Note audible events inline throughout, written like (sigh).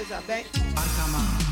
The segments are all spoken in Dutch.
nice van de top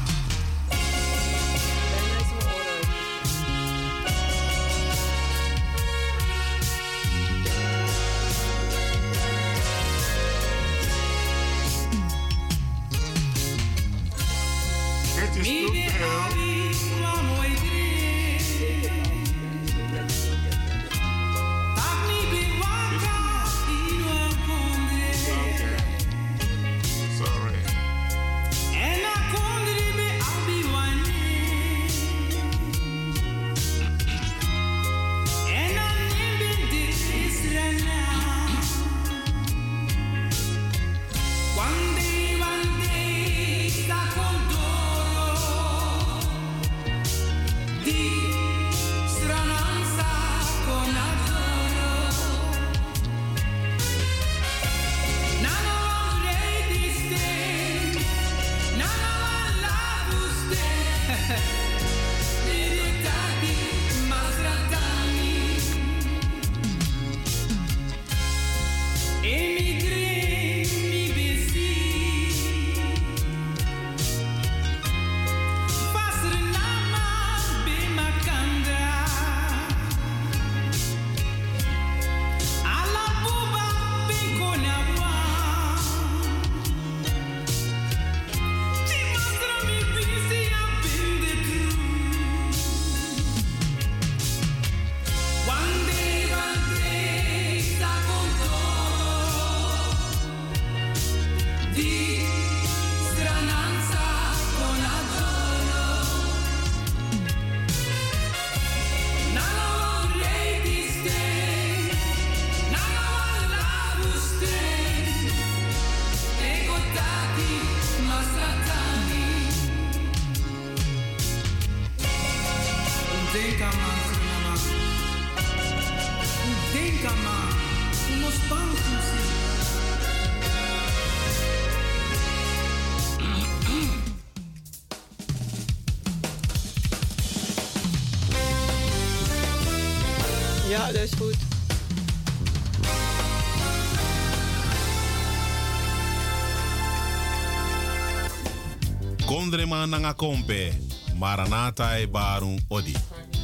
nanga kompe. Maranatha e Barung Odi.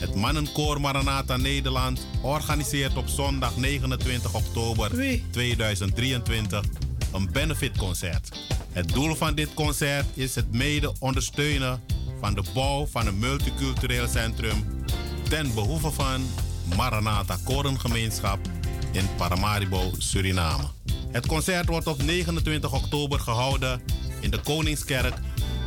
Het mannenkoor Maranatha Nederland organiseert op zondag 29 oktober 2023 een benefitconcert. Het doel van dit concert is het mede ondersteunen van de bouw van een multicultureel centrum ten behoeve van Maranatha Korengemeenschap in Paramaribo, Suriname. Het concert wordt op 29 oktober gehouden in de Koningskerk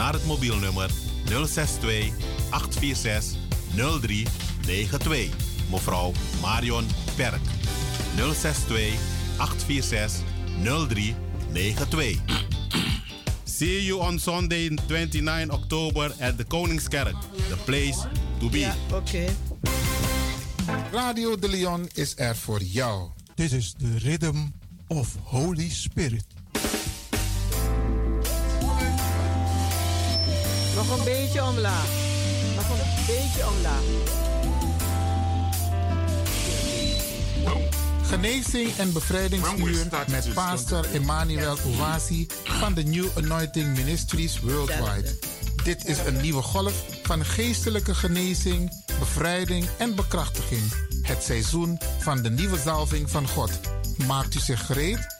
naar het mobielnummer 062 846 0392. Mevrouw Marion Perk. 062 846 0392. See you on Sunday 29 October at the Koningskerk, the place to be. Ja, oké. Radio de Leon is er voor jou. This is the rhythm of Holy Spirit. Een beetje omlaag. Nog een beetje omlaag. Genezing en bevrijdingsuur met pastor Emmanuel Owasi van de New Anointing Ministries Worldwide. Dit is een nieuwe golf van geestelijke genezing, bevrijding en bekrachtiging. Het seizoen van de nieuwe zalving van God. Maakt u zich gereed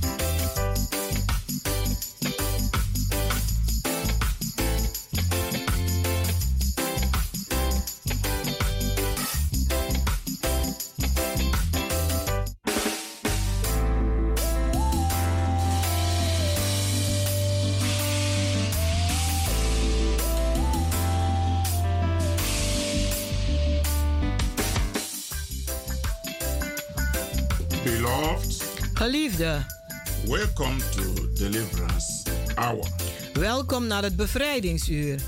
Beloved. Geliefde. Welcome to Deliverance Hour. Welkom naar het bevrijdingsuur.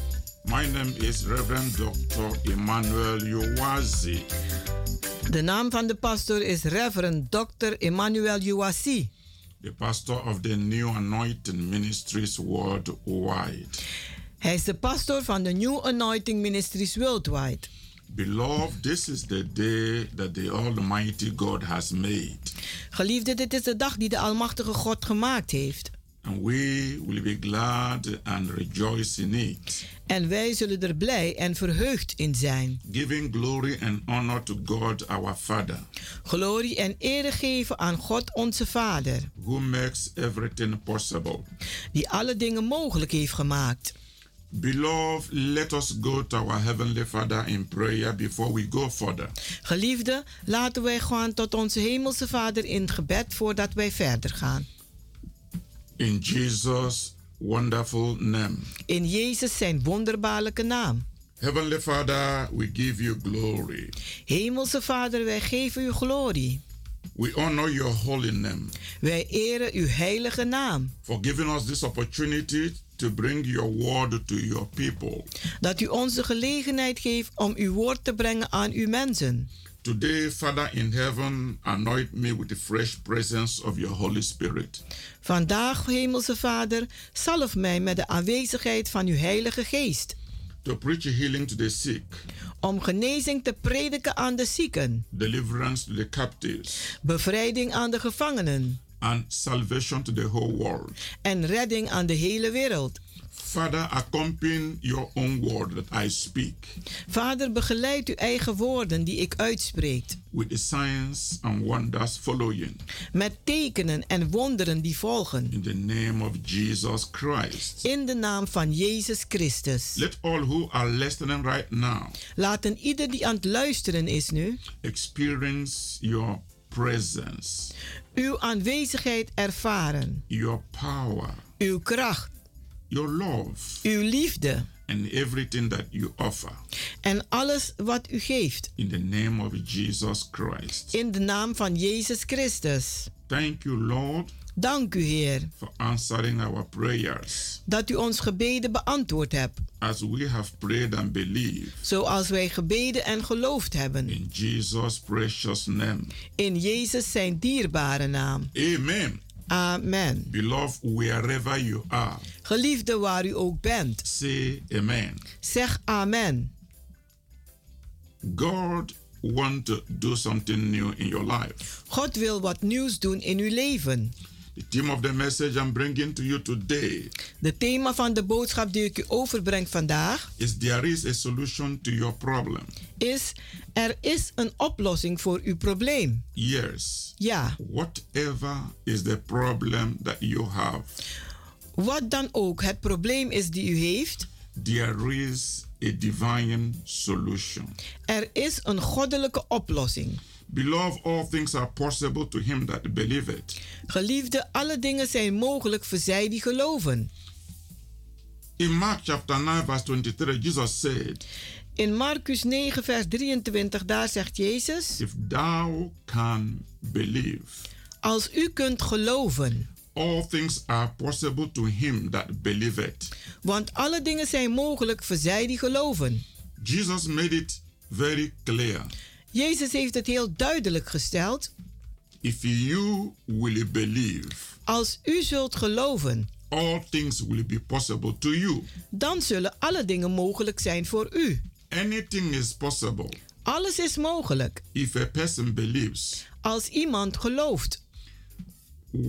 My name is Reverend Dr. Emmanuel Uwazi. De naam van de pastor is Reverend Dr. Emmanuel Uwazi. The pastor of the New Anointing Ministries worldwide. Hij is de pastor van de New Anointing Ministries worldwide. Beloved, this is the day that the Almighty God has made. Geliefde, dit is de dag die de Almachtige God gemaakt heeft. And we will be glad and rejoice in it. En wij zullen er blij en verheugd in zijn. Giving glory and honor to God our Father. Glorie en eer geven aan God onze Vader. Who makes everything possible. Die alle dingen mogelijk heeft gemaakt. Beloved, let us go to our Heavenly Father in prayer before we go further. Geliefde, laten wij gaan tot onze Hemelse Vader in gebed voordat wij verder gaan. In Jesus' wonderful name. In Jezus zijn wonderbaarlijke naam. Heavenly Father, we give you glory. Hemelse Vader, wij geven u glorie. We honor your holy name. Wij eren uw heilige naam. For giving us this opportunity to bring your word to your people. Dat u ons de gelegenheid geeft om uw woord te brengen aan uw mensen. Today, Father in heaven, anoint me with the fresh presence of your Holy Spirit. Vandaag, Hemelse Vader, zalf mij met de aanwezigheid van uw Heilige Geest. To preach healing to the sick. Om genezing te prediken aan de zieken. Deliverance to the captives. Bevrijding aan de gevangenen and salvation to the whole world. En redding aan de hele wereld. Father, accompany your own word that I speak. Vader, begeleid uw eigen woorden die ik uitspreek. With the signs and wonders following. Met tekenen en wonderen die volgen. In the name of Jesus Christ. In de naam van Jezus Christus. Let all who are listening right now. Laten ieder die aan het luisteren is nu. Experience your presence. Uw aanwezigheid ervaren. Your power. Uw kracht. Your love. Uw liefde. And everything that you offer. En alles wat u geeft. In the name of Jesus Christ. In de naam van Jezus Christus. Thank you, Lord. Dank u, Heer. For answering our prayers. Dat u ons gebeden beantwoord hebt. As we have prayed and believed. Zoals wij gebeden en geloofd hebben. In Jesus precious name. In Jezus zijn dierbare naam. Amen. Amen. Beloved, wherever you are. Geliefde waar u ook bent. Say amen. Zeg amen. God want to do something new in your life. God wil wat nieuws doen in uw leven. The theme of the message I'm bringing to you today. De thema van de boodschap die ik u overbreng vandaag is there is a solution to your problem. Is er is een oplossing voor uw probleem. Yes. Ja. Whatever is the problem that you have. Wat dan ook het probleem is die u heeft. There is a divine solution. Er is een goddelijke oplossing. Beloved, all things are possible to him that believeth. Geliefde, alle dingen zijn mogelijk voor zij die geloven. In Mark chapter 9 verse 23 Jesus said. In Marcus 9 vers 23 daar zegt Jezus: If thou can believe. Als u kunt geloven. All things are possible to him that believeth. Want alle dingen zijn mogelijk voor zij die geloven. Jesus made it very clear. Jezus heeft het heel duidelijk gesteld. If you will believe, als u zult geloven, all things will be possible to you. Dan zullen alle dingen mogelijk zijn voor u. Anything is possible. Alles is mogelijk. If a person believes. Als iemand gelooft.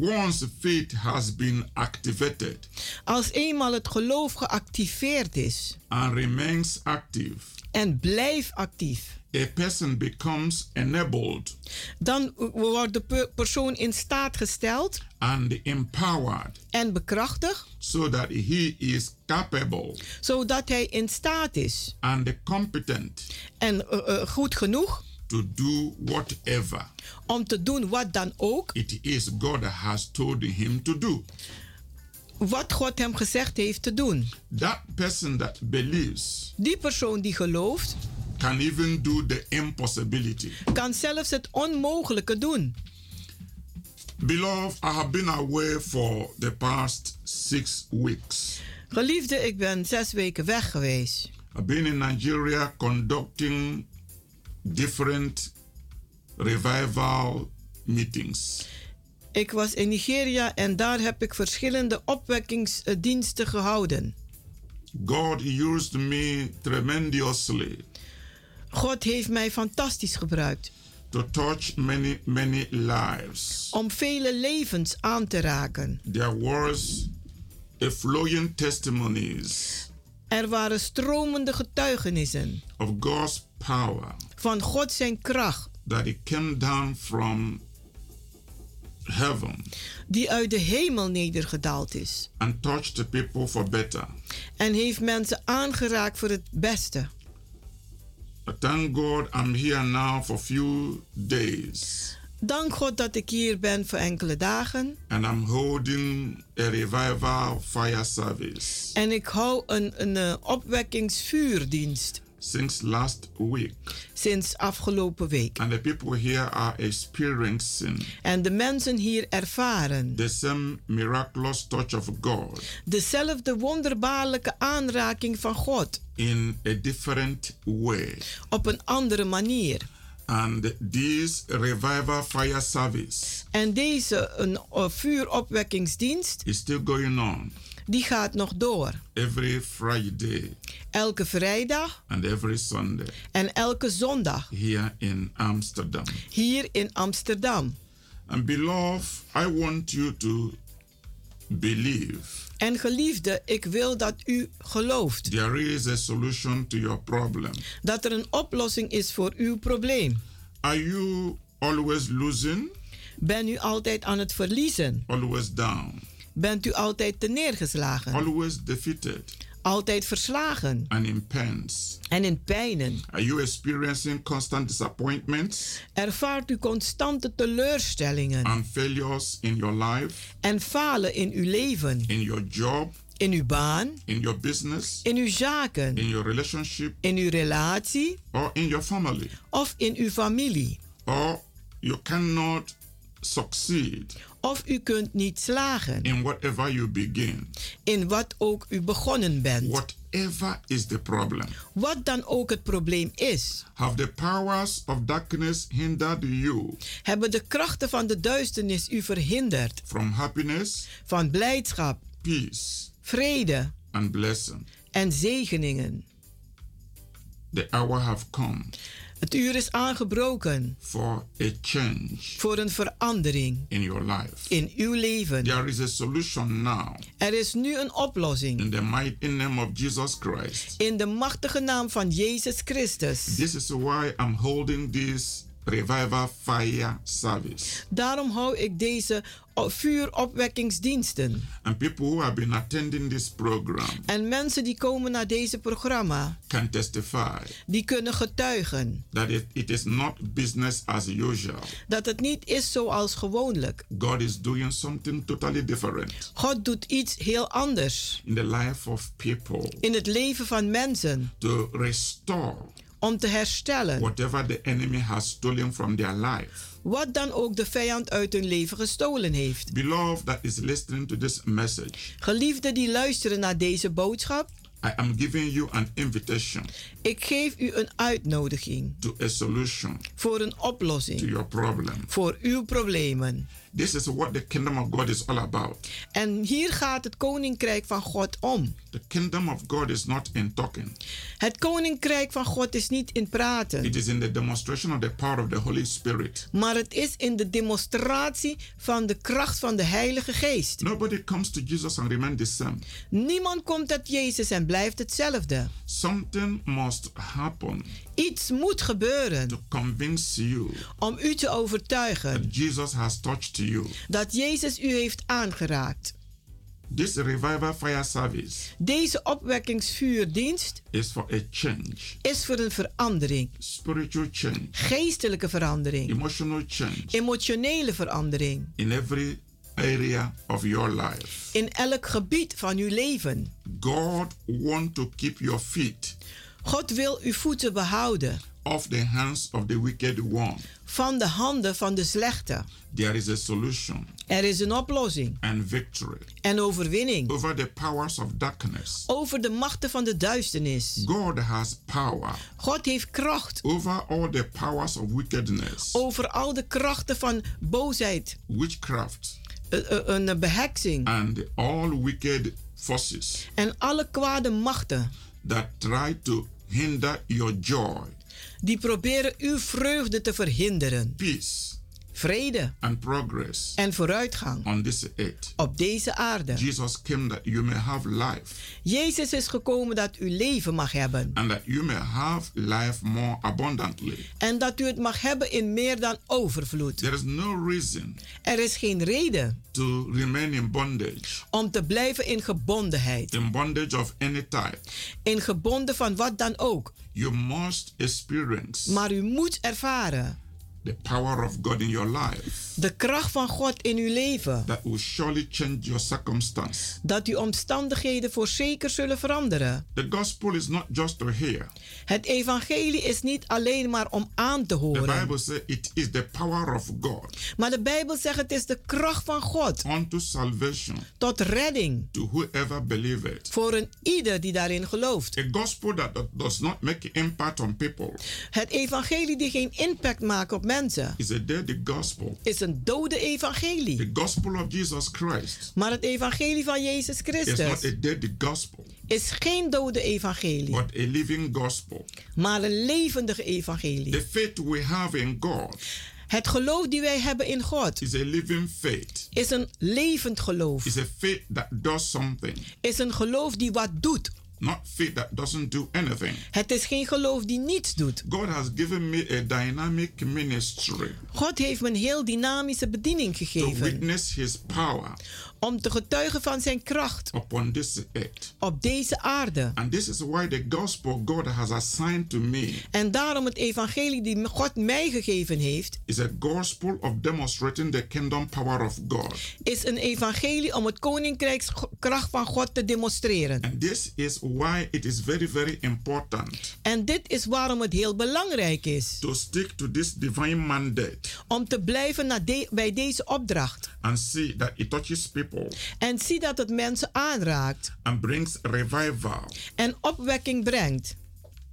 Once faith has been activated. Als eenmaal het geloof geactiveerd is. And remains active. En blijf actief. A person becomes enabled. Dan wordt de persoon in staat gesteld. And empowered. En bekrachtigd. So that he is capable. Zodat hij in staat is. And competent. En uh, uh, goed genoeg. To do whatever. Om te doen wat dan ook. It is God has told him to do. Wat God hem gezegd heeft te doen. That person that believes. Die persoon die gelooft. Can even do the impossibility. Kan zelfs het onmogelijke doen. Beloved, I have been away for the past six weeks. Geliefde, ik ben zes weken weg geweest. I've been in Nigeria conducting different revival meetings. Ik was in Nigeria en daar heb ik verschillende opwekkingsdiensten gehouden. God used me tremendously God heeft mij fantastisch gebruikt to touch many, many lives. om vele levens aan te raken. There was a flowing testimonies Er waren stromende getuigenissen of God's power van God zijn kracht that it came down from heaven die uit de hemel nedergedaald is and touched the people for better. en heeft mensen aangeraakt voor het beste. Thank God I'm here now for few days. Dank God dat ik hier ben voor enkele dagen. And I'm holding a revival fire service. En ik hou een, een eh, opwekkingsvuurdienst since last week. sinds afgelopen week. And the people here are experiencing En de mensen hier ervaren the same miraculous touch of God dezelfde wonderbaarlijke aanraking van God in a different way. op een andere manier. And this revival fire service En deze een, eh, vuuropwekkingsdienst, is still going on die gaat nog door. every Friday Elke vrijdag and every Sunday en elke zondag here in Amsterdam. hier in Amsterdam. And beloved, I want you to believe En geliefde, ik wil dat u gelooft there is a solution to your problem. dat er een oplossing is voor uw probleem. Are you always losing? Ben u altijd aan het verliezen? Always down? Bent u altijd te neergeslagen? Always defeated. Altijd verslagen? And in pains? en in pijnen? Are you experiencing constant disappointments? Ervaart u constante teleurstellingen? And failures in your life, en falen in uw leven, in your job, in uw baan, in your business, in uw zaken, in your relationship, in uw relatie? Or in your family? of in uw familie? Or you cannot succeed Of u kunt niet slagen in whatever you begin? in wat ook u begonnen bent. Whatever is the problem. Wat dan ook het probleem is, Have the powers of darkness hindered you hebben de krachten van de duisternis u verhinderd from happiness, van blijdschap, peace, vrede and blessing? en zegeningen. The hour have come Het uur is aangebroken for a change voor een verandering in your life. in uw leven. There is a solution now Er is nu een oplossing in the mighty name of Jesus Christ. in de machtige naam van Jezus Christus. This is why I'm holding this revival fire service. Daarom hou ik deze vuuropwekkingsdiensten. And people who have been attending this program En mensen die komen naar deze programma, can testify die kunnen getuigen that it, it is not business as usual. dat het niet is zoals gewoonlijk. God is doing something totally different God doet iets heel anders in the life of people in het leven van mensen to restore om te herstellen whatever the enemy has stolen from their life. wat dan ook de vijand uit hun leven gestolen heeft. Beloved that is listening to this message, Geliefden die luisteren naar deze boodschap, I am giving you an invitation ik geef u een uitnodiging to a solution voor een to oplossing your problem. voor uw problemen. This is what the kingdom of God is all about. En hier gaat het koninkrijk van God om. The kingdom of God is not in talking, Het koninkrijk van God is niet in praten, it is in the demonstration of the power of the Holy Spirit. maar het is in de demonstratie van de kracht van de Heilige Geest. Nobody comes to Jesus and remain the same. Niemand komt tot Jezus en blijft hetzelfde. Something must happen Iets moet gebeuren to convince you om u te overtuigen that Jesus has touched you. Dat Jezus u heeft aangeraakt. This revival fire service Deze opwekkingsvuurdienst is for a change, is voor een verandering, spiritual change, geestelijke verandering, emotional change. Emotionele verandering. In every area of your life. in elk gebied van uw leven. God want to keep your feet. God wil uw voeten behouden off the hands of the wicked one. Van de handen van de slechte. There is a solution. Er is een oplossing. And victory. En overwinning. Over the powers of darkness. Over de machten van de duisternis. God has power. God heeft kracht. Over all the powers of wickedness. Over al de krachten van boosheid. Witchcraft. Een beheksing. And all wicked forces. En alle kwade machten. That try to hinder your joy. Die proberen uw vreugde te verhinderen. Peace vrede and progress en vooruitgang on this earth. op deze aarde. Jesus came that you may have life. Jezus is gekomen dat u leven mag hebben. And that you may have life more abundantly. En dat u het mag hebben in meer dan overvloed. There is no reason er is geen reden to remain in bondage. om te blijven in gebondenheid. In bondage of any type. In gebonden van wat dan ook. You must experience. Maar u moet ervaren the power of God in your life. De kracht van God in uw leven. That will surely change your circumstance. Dat uw omstandigheden voorzeker zullen veranderen. The gospel is not just to hear. Het evangelie is niet alleen maar om aan te horen. The Bible says it is the power of God. Maar de Bijbel zegt het is de kracht van God. Unto salvation. Tot redding. To whoever believe it. Voor een ieder die daarin gelooft. A gospel that does not make impact on people. Het evangelie die geen impact maakt op mensen mensen. Is a dead gospel. Is een dode evangelie. The gospel of Jesus Christ. Maar het evangelie van Jezus Christus. Is not a dead gospel. Is geen dode evangelie. But a living gospel. Maar een levendige evangelie. The faith we have in God. Het geloof die wij hebben in God is, a living faith. is een levend geloof. Is a faith that does something. Is een geloof die wat doet. Not faith that doesn't do anything. Het is geen geloof die niets doet. God has given me a dynamic ministry. God heeft me een heel dynamische bediening gegeven. To witness his power om te getuigen van zijn kracht upon this earth. op deze aarde. And this is why the gospel God has assigned to me. En daarom het evangelie die God mij gegeven heeft. Is a gospel of demonstrating the kingdom power of God. Is een evangelie om het koninkrijkskracht van God te demonstreren. And this is why it is very very important. En dit is waarom het heel belangrijk is. To stick to this divine mandate. Om te blijven de, bij deze opdracht. And see that it touches people people. En zie dat het mensen aanraakt. And brings revival. En opwekking brengt.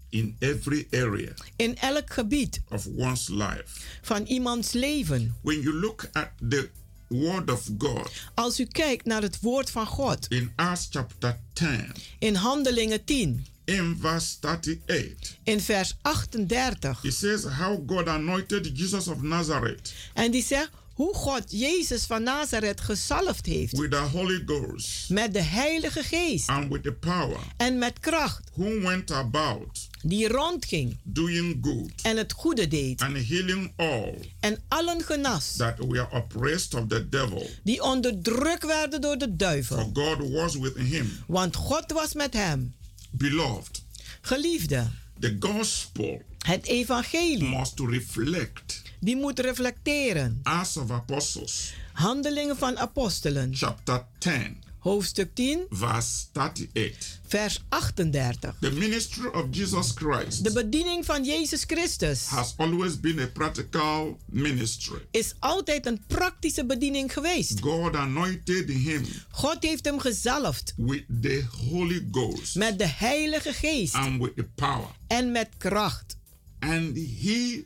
In every area. In elk gebied. Of one's life. Van iemands leven. When you look at the word of God. Als u kijkt naar het woord van God. In Acts chapter 10. In Handelingen 10. In verse 38. In vers 38. It says how God anointed Jesus of Nazareth. En die zegt hoe God Jezus van Nazareth gezalfd heeft. With the Holy Ghost. Met de Heilige Geest. And with the power. En met kracht. Who went about. Die rondging. Doing good. En het goede deed. And healing all. En allen genas. That were oppressed of the devil. Die onderdrukt werden door de duivel. For God was with him. Want God was met hem. Beloved. Geliefde. The gospel. Het evangelie. Must reflect die moet reflecteren. Acts of Apostles. Handelingen van apostelen. Chapter 10. Hoofdstuk 10. Vers 38. Vers 38. The ministry of Jesus Christ. De bediening van Jezus Christus. Has always been a practical ministry. Is altijd een praktische bediening geweest. God anointed him. God heeft hem gezalfd. With the Holy Ghost. Met de Heilige Geest. And with the power. En met kracht. And he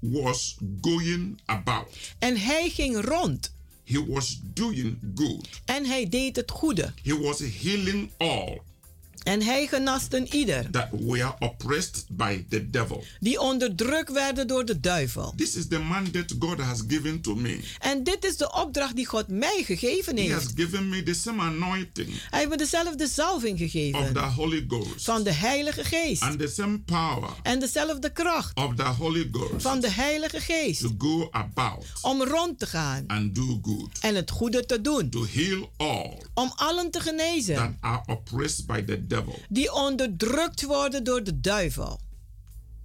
was going about. En hij ging rond. He was doing good. En hij deed het goede. He was healing all. En hij genaste ieder. That were oppressed by the devil. Die onderdrukt werden door de duivel. This is the mandate God has given to me. En dit is de opdracht die God mij gegeven heeft. He has given me the same anointing. Hij heeft me dezelfde zalving gegeven. Of the Holy Ghost. Van de Heilige Geest. And the same power. En dezelfde kracht. Of the Holy Ghost. Van de Heilige Geest. To go about. Om rond te gaan. And do good. En het goede te doen. To heal all. Om allen te genezen. That are oppressed by the devil. Die onderdrukt worden door de duivel.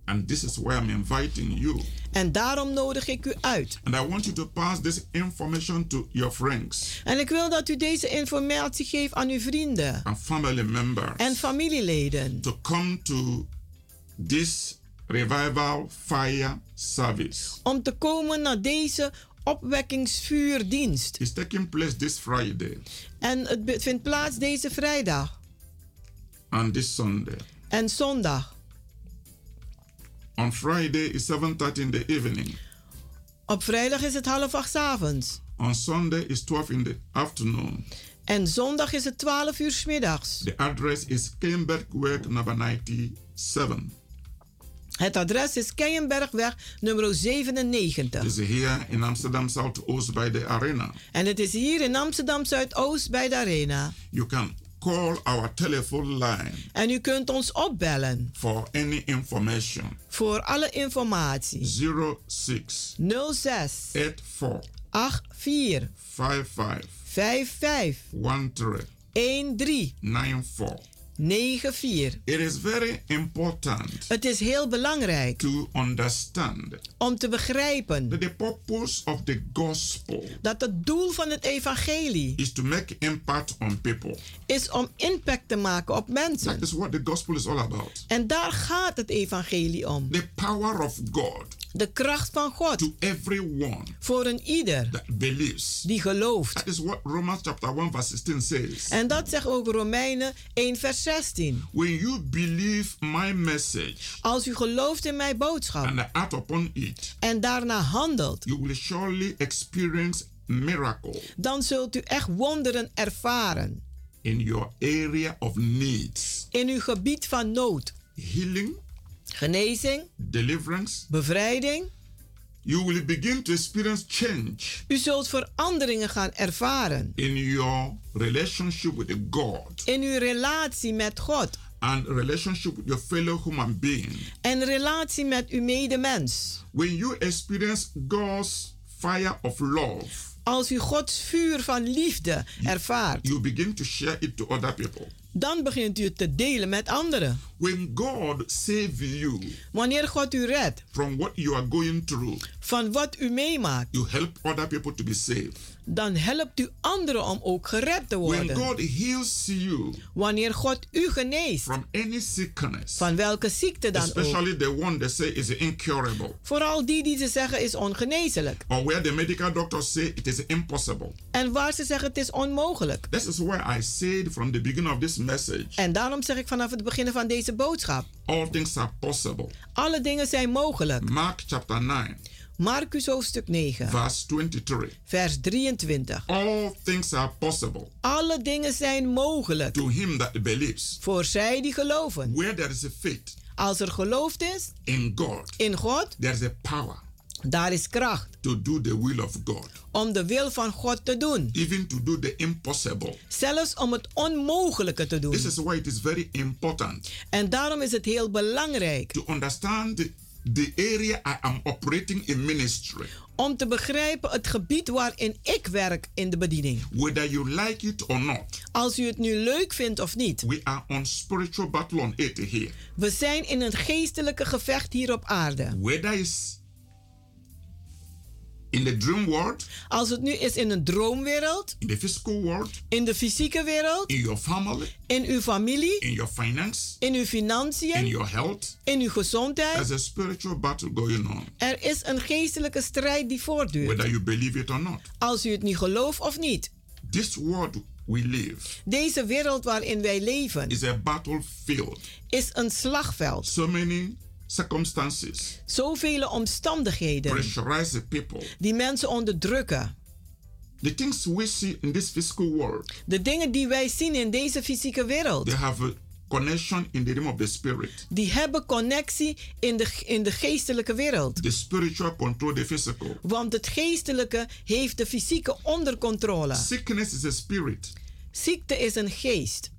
And this is why I'm inviting you. En daarom nodig ik u uit. And I want you to pass this information to your friends. En ik wil dat u deze informatie geeft aan uw vrienden. And family members. En familieleden. To come to this revival fire service. Om te komen naar deze opwekkingsvuurdienst. It's taking place this Friday. En het vindt plaats deze vrijdag. And this Sunday. En zondag. On Friday is 7:30 in the evening. Op vrijdag is het half acht avonds. On Sunday is 12 in the afternoon. En zondag is het 12 uur s middags. The address is Keienbergweg number 97. Het adres is Keienbergweg nummer 97. It is here in Amsterdam Zuidoost by the arena. En het is hier in Amsterdam Zuidoost bij de arena. You can call our telephone line. En u kunt ons opbellen. For any information. Voor alle informatie. 06 06 84 84 55 55 13 13 94 94. It is very important Het is heel belangrijk to understand om te begrijpen that the purpose of the gospel dat het doel van het evangelie is to make impact on people. is om impact te maken op mensen. That is what the gospel is all about. En daar gaat het evangelie om. The power of God De kracht van God to everyone voor een ieder that believes. die gelooft. That is what Romans chapter 1 verse 16 says. En dat zegt ook Romeinen 1 vers 16. When you believe my message Als u gelooft in mijn boodschap and act upon it, en daarna handelt, you will surely experience miracle dan zult u echt wonderen ervaren in your area of needs. in uw gebied van nood. Healing, Genezing, deliverance, bevrijding. you will begin to experience change U zult veranderingen gaan ervaren in your relationship with God in uw relatie met God and relationship with your fellow human being. en relatie met uw medemens. When you experience God's fire of love, Als u Gods vuur van liefde ervaart, you begin to share it to other people. Dan begint u het te delen met anderen. When God saves you Wanneer God u redt from what you are going through, van wat u meemaakt, you help other people to be saved. dan helpt u anderen om ook gered te When worden. God heals you Wanneer God u geneest, from any sickness, van welke ziekte dan ook. especially the one they say is incurable, Vooral die die ze zeggen is ongeneeslijk. or where the medical doctors say it is impossible. En waar ze zeggen het is onmogelijk. This is why I said from the beginning of this message, En daarom zeg ik vanaf het begin van deze boodschap. all things are possible. Alle dingen zijn mogelijk. Mark chapter 9, Marcus hoofdstuk 9, verse 23. vers 23. All things are possible Alle dingen zijn mogelijk to him that believes. voor zij die geloven. Where there is a faith Als er geloofd is in God, in God, there is a power daar is kracht to do the will of God, om de wil van God te doen. even to do the impossible. Zelfs om het onmogelijke te doen. This is why it is very important En daarom is het heel belangrijk to understand the, the area I am operating in ministry. om te begrijpen het gebied waarin ik werk in de bediening. Whether you like it or not, Als u het nu leuk vindt of niet. we are on spiritual battle on earth here. We zijn in een geestelijke gevecht hier op aarde. Whether it's in the dream world, Als het nu is in een droomwereld, in the physical world, in de fysieke wereld, in your family, in uw familie, in your finance, in uw in financiën, your health, in uw gezondheid. there's a spiritual battle going on. Er is een geestelijke strijd die voortduurt. Whether you believe it or not. Als u het niet gelooft of niet. This world we live Deze wereld waarin wij leven is a battlefield. is een slagveld. So many circumstances Zoveel omstandigheden pressurize people. die mensen onderdrukken. The things we see in this physical world, De dingen die wij zien in deze fysieke wereld, they have a connection in the realm of the spirit. die hebben connectie in de, in de geestelijke wereld. The spiritual control the physical. Want het geestelijke heeft de fysieke onder controle. Sickness is a spirit. Ziekte is een geest.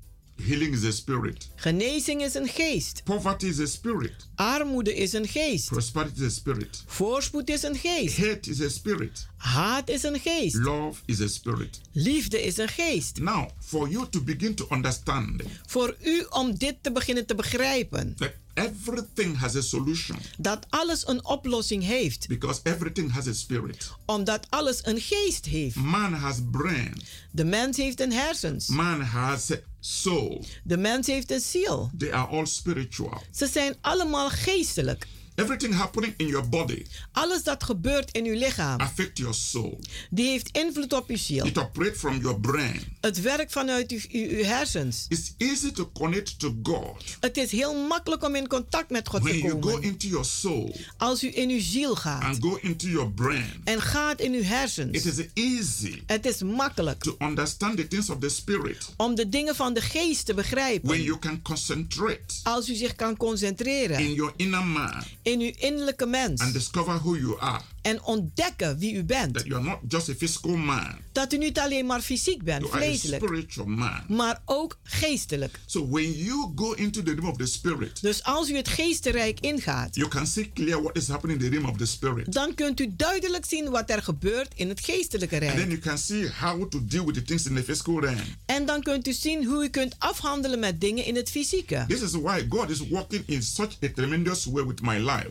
Healing is a spirit. Genezing is een geest. Poverty is a spirit. Armoede is een geest. Prosperity is a spirit. Voorspoed is een geest. Hate is a spirit. Haat is een geest. Love is a spirit. Liefde is een geest. Now, for you to begin to understand Voor u om dit te beginnen te begrijpen. Everything has a solution Dat alles een oplossing heeft. because everything has a spirit. Omdat alles een geest heeft. Man has brain. De mens heeft een hersens. Man has soul. De mens heeft een ziel. They are all spiritual. Ze zijn allemaal geestelijk. Everything happening in your body Alles dat gebeurt in uw lichaam, affect your soul. die heeft invloed op uw ziel. It operates from your brain. Het werkt vanuit uw, uw, uw hersens. It's easy to connect to God Het is heel makkelijk om in contact met God when te you go komen. into your soul Als u in uw ziel gaat and go into your brain. en gaat in uw It hersens. is easy Het is makkelijk to understand the things of the spirit om de dingen van de geest te when begrijpen. you can concentrate Als u zich kan concentreren in your inner man in uw innerlijke mens and discover who you are. En ontdekken wie u bent. That you are not just a physical man, Dat u niet alleen maar fysiek bent, you are a vleeselijk, spiritual man. maar ook geestelijk. So when you go into the realm of the spirit, Dus als u het geestenrijk ingaat, you can see clear what is happening in the realm of the spirit. dan kunt u duidelijk zien wat er gebeurt in het geestelijke And then rijk. you can see how to deal with the things in the physical realm. En dan kunt u zien hoe u kunt afhandelen met dingen in het fysieke. This is why God is working in such a tremendous way with my life.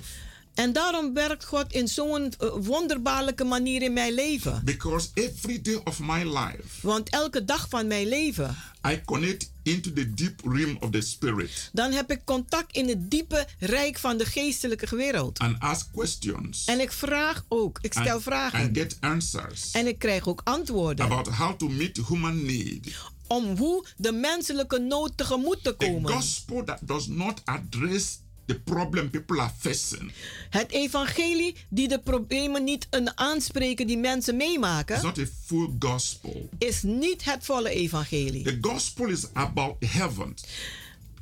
En daarom werkt God in zo'n eh, wonderbaarlijke manier in mijn leven. Because every day of my life, Want elke dag van mijn leven, I connect into the deep realm of the spirit dan heb ik contact in het diepe rijk van de geestelijke wereld. and ask questions En ik vraag ook, ik stel and, vragen. and get answers En ik krijg ook antwoorden about how to meet human need. om hoe de menselijke nood tegemoet te komen. gospel that does not address the problem people are facing Het evangelie die de problemen niet een aanspreken die mensen is meemaken, not a full gospel. is niet het volle evangelie. The gospel is about heaven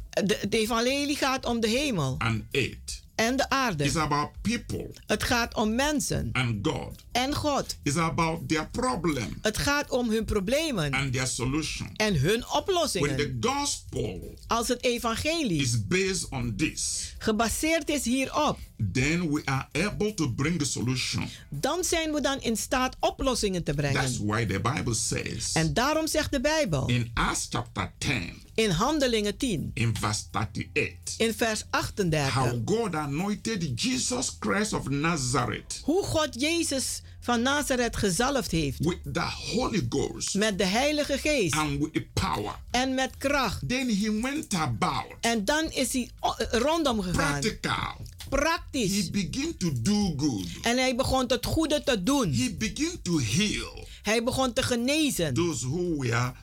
De, het evangelie gaat om de hemel and earth. En de It's aarde. about people Het gaat om mensen and God. en God. It's about their problem Het gaat om hun problemen and their solution. en hun When the oplossingen. gospel Als het evangelie is based on this, gebaseerd is hierop, then we are able to bring the solution. dan zijn we dan in staat oplossingen te That's brengen. why the Bible says En daarom zegt de Bijbel in Acts chapter 10, in Handelingen 10, in verse 38, in vers 38, how God anointed Jesus Christ of Nazareth hoe God Jezus van Nazareth gezalfd heeft with the Holy Ghost met de Heilige Geest and with power. en met kracht. Then he went about En dan is hij o- rondom gegaan, practical. Praktisch. He began to do good. En hij begon het goede te doen. He began to heal Hij begon te genezen. those who were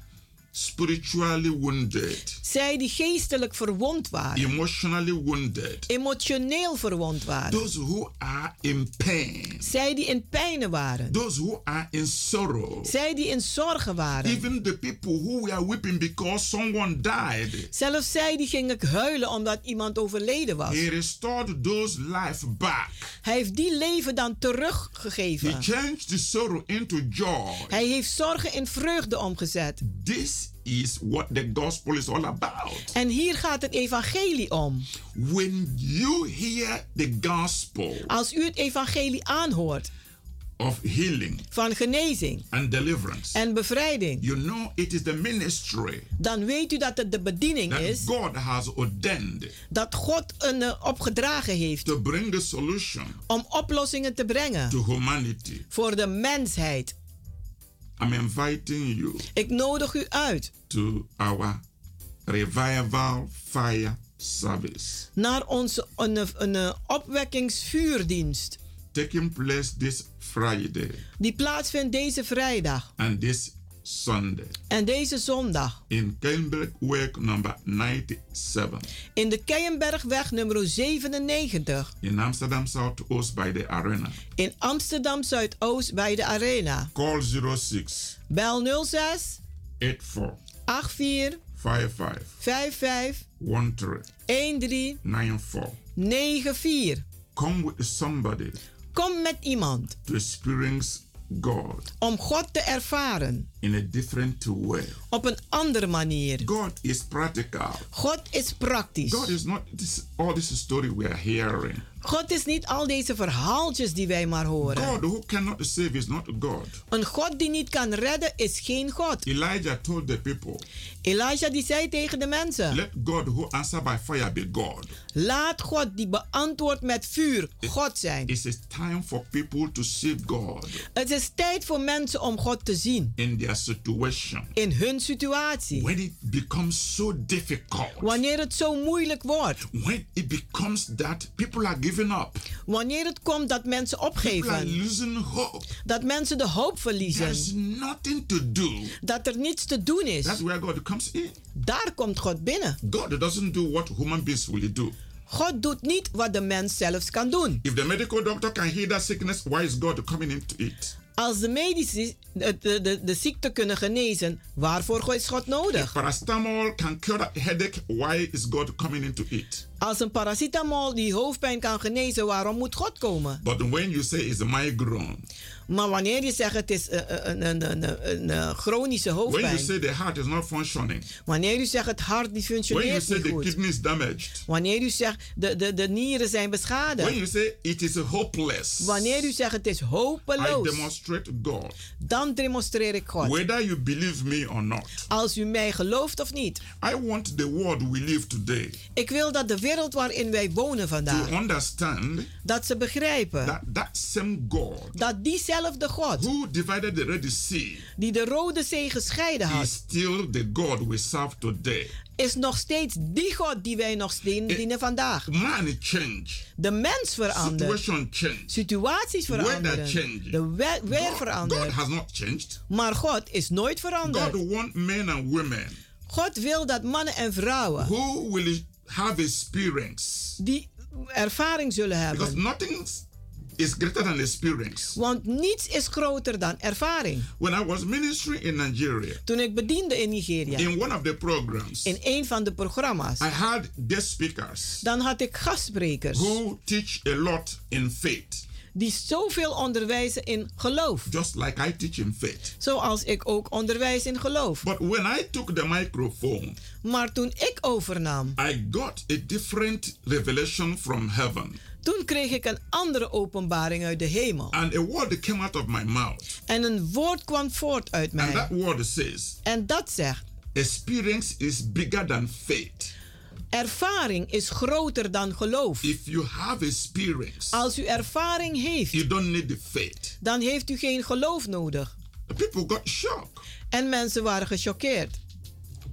spiritually wounded, Zij die geestelijk verwond waren, emotionally wounded, emotioneel verwond waren. those who are in pain, Zij die in pijnen waren. those who are in sorrow, Zij die in zorgen waren. even the people who were weeping because someone died. Zelfs zij die gingen huilen omdat iemand overleden was. He restored those life back. Hij heeft die leven dan He teruggegeven. changed the sorrow into joy. Hij heeft zorgen in vreugde omgezet. This is what the gospel is all about. En hier gaat het evangelie om. When you hear the gospel Als u het evangelie aanhoort of healing van genezing and deliverance, en bevrijding, you know it is the ministry dan weet u dat het de bediening that is God has ordained dat God een eh, opgedragen heeft to bring the solution om oplossingen te brengen to humanity. voor de mensheid. I'm inviting you Ik nodig u uit to our revival fire service. naar onze een, een, een opwekkingsvuurdienst. Taking place this Friday. Die plaatsvindt deze vrijdag. And this Sunday. En deze zondag. In Work number 97 in de Keienbergweg nummer 97 in Amsterdam Southoost by the arena. in Amsterdam Zuidoost bij de Arena. Call 06 Bel 06 84 84 55 55 13 13 94. 94. Come with somebody Kom met iemand to experience God. om God te ervaren in a different way. op een andere manier. God is practical. God is praktisch. God is not this, all this story we are hearing. God is niet al deze verhaaltjes die wij maar horen. God who cannot save is not God. Een God die niet kan redden is geen God. Elijah told the people, Elijah die zei tegen de mensen: Let God who answer by fire be God. Laat God die beantwoordt met vuur God zijn. It is time for people to see God Het is tijd voor mensen om God te zien in their situation. in hun situatie. When it becomes so difficult, Wanneer het zo moeilijk wordt, when it becomes that people are giving up. Wanneer het komt dat mensen opgeven. People are losing hope. dat mensen de hoop verliezen, There's nothing to do. dat er niets te doen is, That's where God comes in. daar komt God binnen. God doesn't do what human beings will do. God doet niet wat de mens zelfs kan doen. If the medical doctor can heal that sickness, why is God coming into it? Als de medici de, de, de, de ziekte kunnen genezen, waarvoor is God nodig? Paracetamol can cure that headache, why is God coming into it? Als een paracetamol die hoofdpijn kan genezen, waarom moet God komen? But when you say it's migraine, Maar wanneer je zegt het is eh, een, een, een, een, een, een chronische when you hoofdpijn, say the heart is not functioning, wanneer u zegt het hart die when you functioneert say niet the goed, kidney is damaged, wanneer u zegt de, de, de nieren zijn when beschadigd, you say it is hopeless, wanneer u zegt het is I hopeloos, demonstrate God. dan demonstreer ik God. Whether you believe me or not, Als u mij gelooft of niet. I want the world we live today Ik wil dat de wereld waarin wij wonen to vandaag, understand dat ze begrijpen. that that same God dat diezelfde God who divided the Red Sea die de Rode Zee gescheiden is had, still the God we serve today. is nog steeds die God die wij nog steeds dienen vandaag. Man change, De mens verandert. situation change. Situaties veranderen. change. De we- weer God, God verandert. has not changed. Maar God is nooit God veranderd. wants men and women God wil dat mannen en vrouwen who will have experience. die ervaring zullen Because hebben. nothing is greater than experience. Want niets is groter dan ervaring. When I was ministering in Nigeria, Toen ik bediende in Nigeria, in one of the programs, in een van de programma's, I had guest speakers dan had ik gastsprekers who teach a lot in faith, die zoveel onderwijzen in geloof. just like I teach in faith. Zoals ik ook onderwijs in geloof. But when I took the microphone, Maar toen ik overnam, I got a different revelation from heaven. Toen kreeg ik een andere openbaring uit de hemel. And a word came out of my mouth. En een woord kwam voort uit And that mij. word says, En dat zegt, experience is bigger than faith. ervaring is groter dan geloof. If you have experience, Als u ervaring heeft, you don't need the faith. dan heeft u geen geloof nodig. People got shocked. En mensen waren gechoqueerd.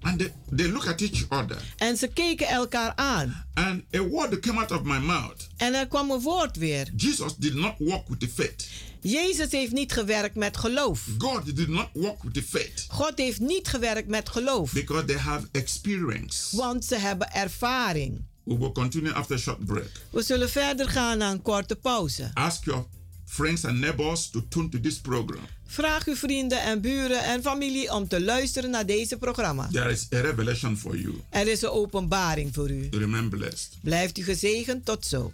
And they, they look at each other. En ze keken elkaar aan. And a word came out of my mouth. En er kwam een woord weer. Jesus did not walk with the faith. Jezus heeft niet gewerkt met geloof. God did not walk with the faith. God heeft niet gewerkt met geloof. Because they have experience. Want ze hebben ervaring. We will continue after a short break. We zullen verder gaan na een korte pauze. Ask your friends and neighbors to tune to this program. Vraag uw vrienden en buren en familie om te luisteren naar deze programma. There is a revelation for you. Er is een openbaring voor u. Remain blessed. Blijft u gezegend tot zo.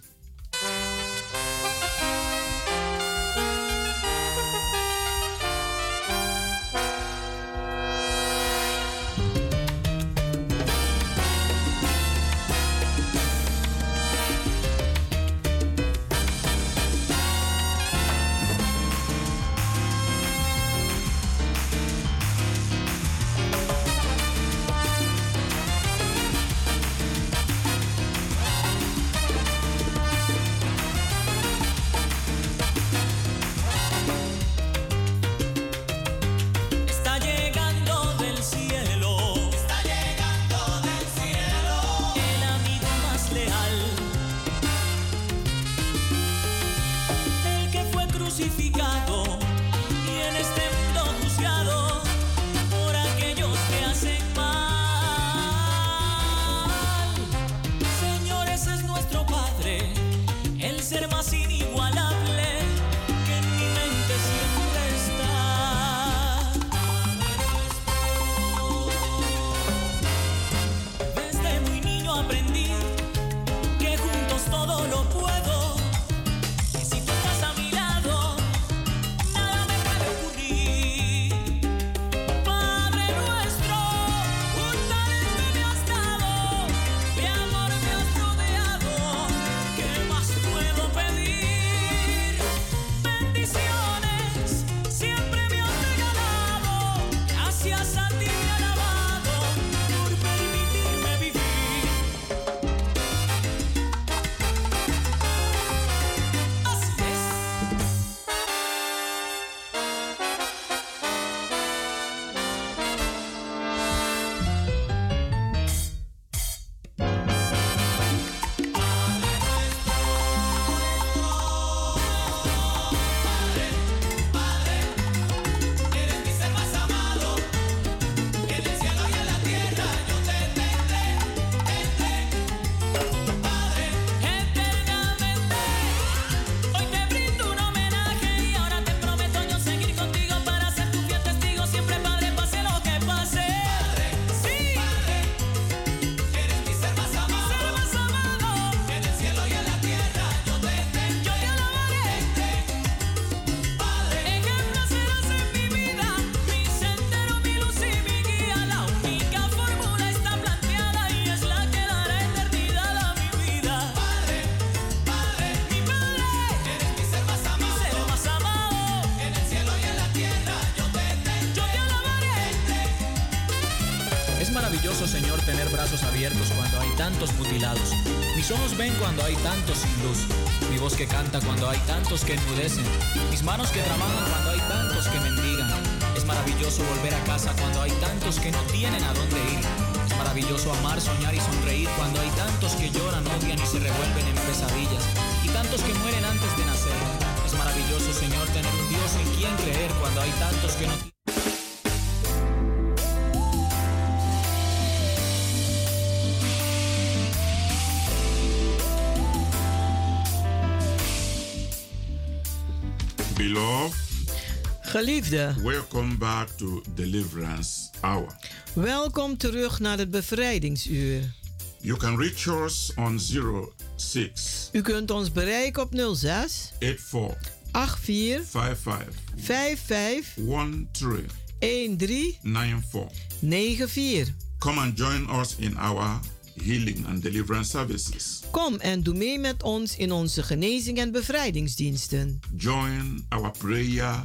Welcome back to Deliverance Hour. welkom terug naar het bevrijdingsuur. You can reach us on 06 U kunt ons bereiken op 06 84 84 55 55 13 13 94. 94. Come and join us in our healing and deliverance services. Kom en doe mee met ons in onze genezing en bevrijdingsdiensten. Join our prayer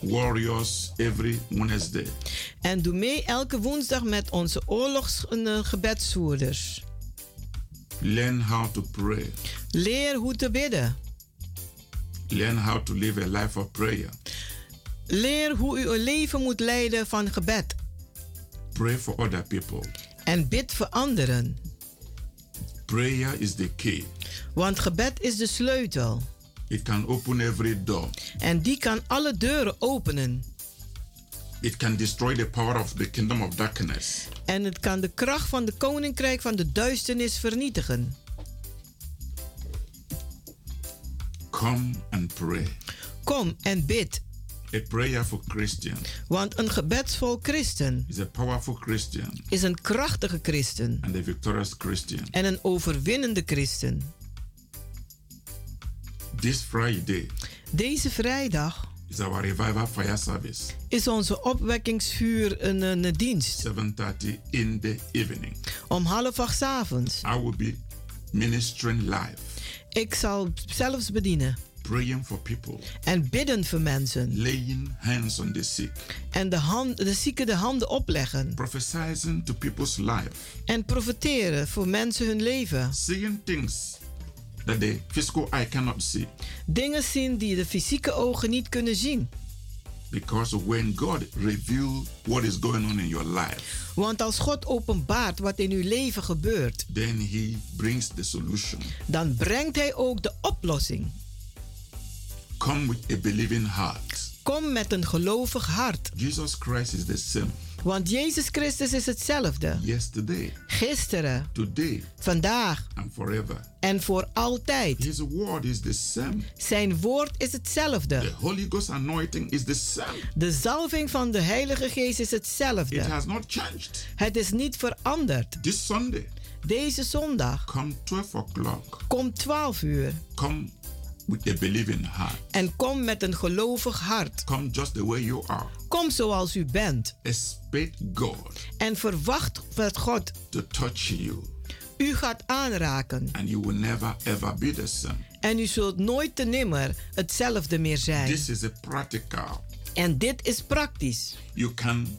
warriors every Wednesday. En doe mee elke woensdag met onze oorlogsgebedsvoerders. Learn how to pray. Leer hoe te bidden. Learn how to live a life of prayer. Leer hoe u een leven moet leiden van gebed. Pray for other people. En bid voor anderen. Prayer is the key. Want gebed is de sleutel. It can open every door. En die kan alle deuren openen. It can destroy the power of the kingdom of darkness. En het kan de kracht van de koninkrijk van de duisternis vernietigen. Come and pray. Kom en bid. A prayer for Christian Want een gebedsvol christen is a powerful Christian is een krachtige christen. and a victorious Christian. En een overwinnende christen. This Friday Deze vrijdag is our revival fire service, is onze opwekkingsvuur een, een, dienst. 7:30 in the evening. Om half acht avonds. I will be ministering live, Ik zal zelfs bedienen. praying for people, En bidden voor mensen. laying hands on the sick, En de, hand, de zieken de handen opleggen. prophesying to people's life, En profiteren voor mensen hun leven. seeing things that the physical eye cannot see. Dingen zien die de fysieke ogen niet kunnen zien. Because when God reveals what is going on in your life, Want als God openbaart wat in uw leven gebeurt, then He brings the solution. dan brengt Hij ook de oplossing. Come with a believing heart. Kom met een gelovig hart. Jesus Christ is the same Want Jezus Christus is hetzelfde. yesterday, Gisteren, today, vandaag and forever. en voor altijd. His word is the same. Zijn woord is The hetzelfde. Holy Ghost anointing is the same. De zalving van de Heilige Geest is It hetzelfde. has not changed. Het is niet veranderd. This Sunday, Deze zondag, come 12 o'clock. kom 12 uur. Come with a believing heart. En kom met een gelovig hart. Come just the way you are. Kom zoals u bent. Expect God En verwacht dat God to touch you, u gaat aanraken. and you will never ever be the same. En u zult nooit te nimmer hetzelfde meer zijn. This is a practical. En dit is praktisch. You can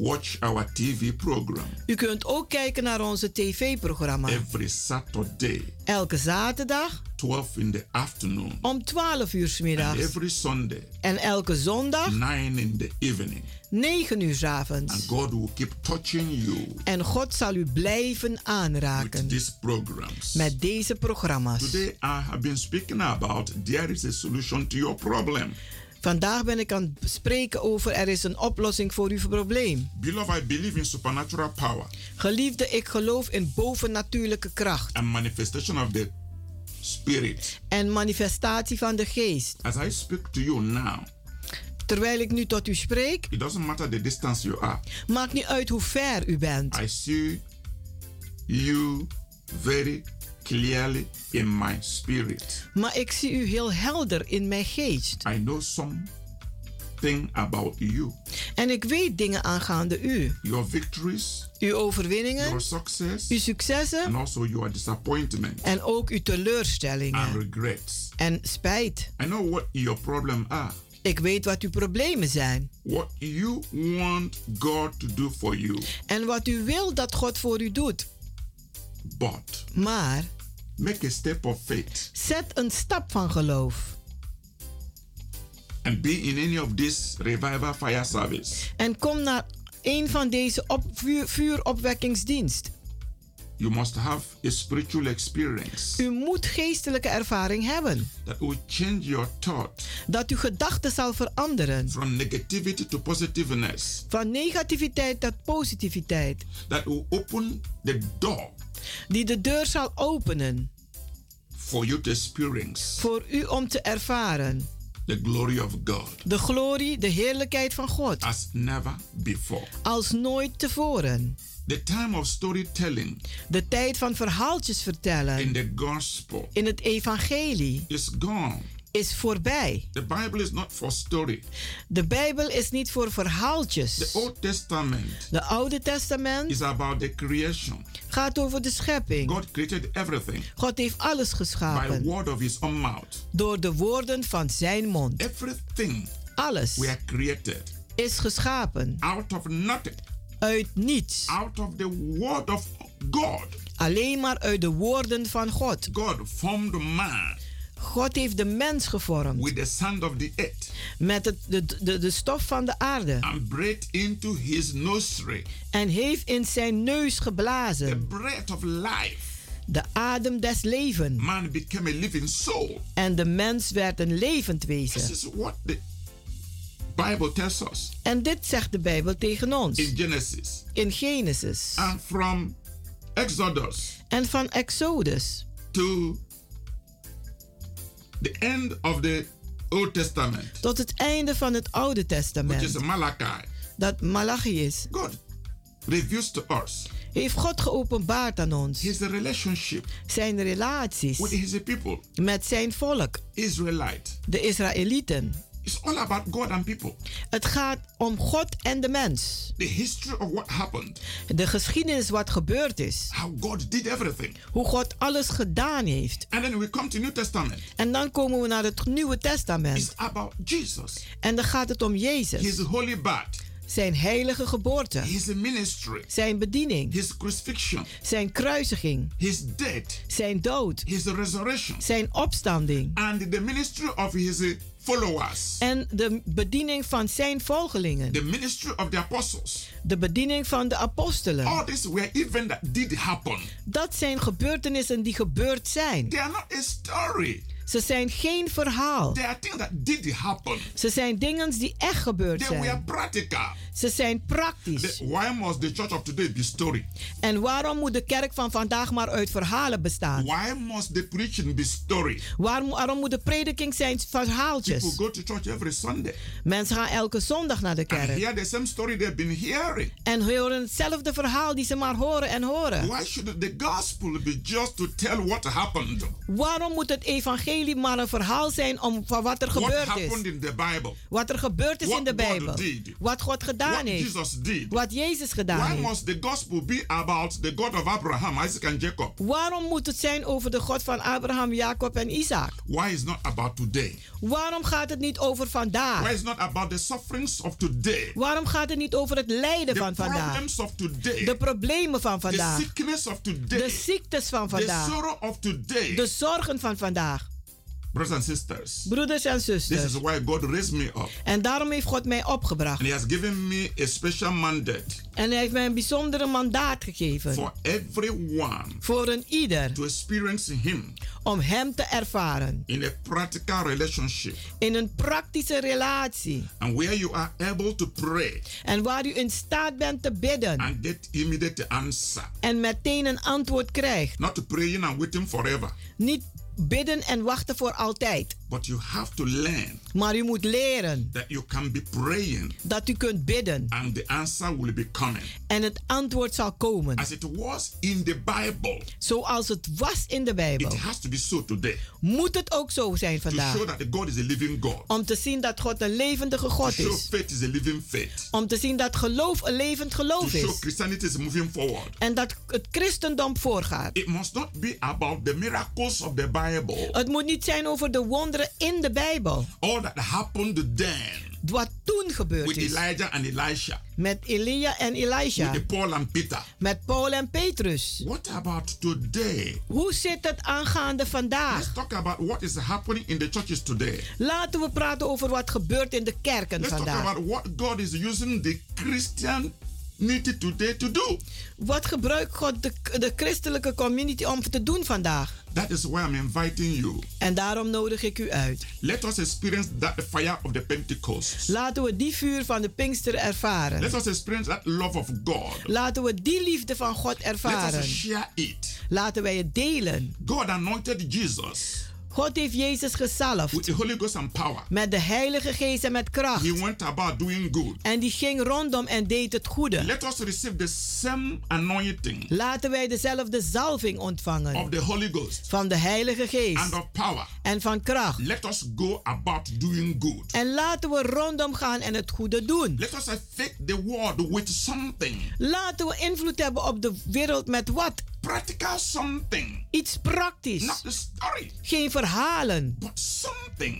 watch our TV program U kunt ook kijken naar onze tv-programma. every Saturday, Elke zaterdag 12 in the afternoon, om 12 uur 's and middags. every Sunday, En elke zondag 9 in the evening. 9 uur 's And avonds. God will keep touching you En God zal u blijven with aanraken these programs. met deze programma's. Today, I have been speaking about there is a solution to your problem. Vandaag ben ik aan het spreken over er is een oplossing voor uw probleem. Beloved, I believe in supernatural power Geliefde, ik geloof in bovennatuurlijke kracht and manifestation of the Spirit. en manifestatie van de geest. As I speak to you now, Terwijl ik nu tot u spreek, it doesn't matter the distance you are. maakt niet uit hoe ver u bent. I see you very clearly in my spirit. Maar ik zie u heel helder in mijn geest. I know something about you, En ik weet dingen aangaande u. your victories, Uw overwinningen, your success, uw successen and also your disappointment en ook uw and teleurstellingen regrets. en spijt. I know what your problem are. Ik weet wat uw problemen zijn. what you want God to do for you. En wat u wil dat God voor u doet. But Maar make a step of faith zet een stap van geloof. and be in any of this revival fire service. En kom naar een van deze op, vuur, vuuropwekkingsdienst. You must have a spiritual experience U moet geestelijke ervaring hebben. that will change your thought Dat uw gedachten zal veranderen. from negativity to positiveness. Van negativiteit tot positiviteit. That will open the door Die de deur zal openen. for you to experience Voor u om te ervaren. the glory of God De glorie, de heerlijkheid van God. as never before. Als nooit tevoren. The time of storytelling De tijd van verhaaltjes in vertellen. the gospel In het evangelie is gone. Is voorbij. The Bible is not for story. De Bijbel is niet voor The verhaaltjes. Old Testament De Oude Testament is about the creation. gaat over de schepping. God created everything God heeft alles by geschapen. word of his own mouth. Door de woorden van zijn mond. Everything Alles were created is geschapen. out of nothing, Uit niets. out of the word of God. Alleen maar uit de woorden van God. God formed man God heeft de mens gevormd. with the sand of the earth Met het, de, de, de stof van de aarde. and breathed into his nostril En heeft in zijn neus the geblazen. breath of life. De adem des levens. Man became a living soul. En de mens werd een levend This wezen. is what the Bible tells us En dit zegt de Bijbel tegen ons. in Genesis. In Genesis. And from Exodus En van Exodus. to the end of the Old Testament, Tot het einde van het Oude which is Testament. Malachi, Dat Malachi is. God reveals to us Heeft God geopenbaard aan ons. his relationship Zijn relaties with his people, met zijn volk. Israelite. De Israëlieten. It's all about God and people. Het gaat om God en de mens. The history of what happened, De geschiedenis wat gebeurd is. how God did everything. Hoe God alles gedaan heeft. And then we come to New Testament. En dan komen we naar het Nieuwe It's Testament. about Jesus, En dan gaat het om his Jezus. holy birth, Zijn heilige geboorte. his ministry, Zijn bediening. his crucifixion, Zijn kruisiging. his death, Zijn dood. his resurrection, Zijn opstanding. and the ministry of his followers, En de bediening van zijn volgelingen. the ministry of the apostles. De bediening van de apostelen. All these were events that did happen. Dat zijn gebeurtenissen die gebeurd zijn. They are not a story. Ze zijn geen verhaal. They are things that did happen. Ze zijn dingen die echt gebeurd They were zijn. practical. Ze zijn praktisch. The- why must the church of today be story? En waarom moet de kerk van vandaag maar uit verhalen bestaan? Why must the preaching be story? Waarom, waarom moet de prediking zijn verhaaltjes? People go to church every Sunday Mensen gaan elke zondag naar de and kerk. hear the same story they've been hearing. En horen hetzelfde verhaal die ze maar horen en horen. Why should the gospel be just to tell what happened? Waarom moet het evangelie maar een verhaal zijn om van wat er gebeurd is? in the Bible? Wat er gebeurd is What in de Bijbel. Wat God gedaan What heeft. Jesus did? Wat Jezus gedaan Why heeft. must the gospel be about the God of Abraham, Isaac, and Jacob? Waarom moet het zijn over de God van Abraham, Jacob en Isaac? Why is not about today? Waarom gaat het niet over Why vandaag? is not about the sufferings of today? Waarom gaat het niet over het lijden The van vandaag? problems of today? De problemen van The vandaag. sickness of De today? ziektes van The vandaag. sorrow of today? De zorgen van vandaag. Brothers and sisters, Broeders en this is zusters. why God raised me up. En daarom heeft God mij opgebracht. And He has given me a special mandate En hij heeft mij een bijzondere mandaat gegeven. for everyone Voor een ieder. to experience Him Om hem te ervaren. in a practical relationship. In een praktische relatie. And where you are able to pray En waar u in staat bent te bidden. and get immediate answer. En meteen een antwoord krijgt. Not praying and waiting forever. Niet bidden en wachten voor altijd. But you have to learn Maar u moet leren that you can be praying dat u kunt bidden. and the answer will be coming. En het antwoord zal komen. As it was in the Bible, Zoals het was in de Bijbel. it has to be so today. Moet het ook zo zijn To vandaag. show that God is a living God. Om te zien dat God een levendige To God show is. faith is a living faith. Om te zien dat geloof een levend To geloof show is. Christianity is moving forward. En dat het christendom voorgaat. It must not be about the miracles of the Bible. Het moet niet zijn over de wonderen in de Bijbel. All that happened then Wat toen gebeurd with is. Elijah and Elisha, Met Elia en Elisha. with Paul and Peter. Met Paul en Petrus. What about today? Hoe zit het aangaande vandaag? Let's talk about what is happening in the churches today. Laten we praten over wat gebeurt in de kerken Let's talk vandaag. about what God is using the Christianity today to do. Wat gebruikt God de, de christelijke community om te doen vandaag? That is why I'm inviting you. En daarom nodig ik u uit. Let us experience that fire of the Pentecost. Laten we die vuur van de Pinkster ervaren. Let us experience that love of God. Laten we die liefde van God Let ervaren. us share it. Laten wij het delen. God anointed Jesus God heeft Jezus gezalfd with the Holy Ghost and power. met de Heilige Geest en met kracht. He went about doing good. En die ging rondom en deed het goede. Let us receive the same anointing Laten wij dezelfde zalving ontvangen of the Holy Ghost van de Heilige and Geest of power. en van kracht. Let us go about doing good. En laten we rondom gaan en het goede doen. Let us affect the world with something. Laten we invloed hebben op de wereld met wat? Practical something. Iets praktisch. Not the story, Geen verhalen,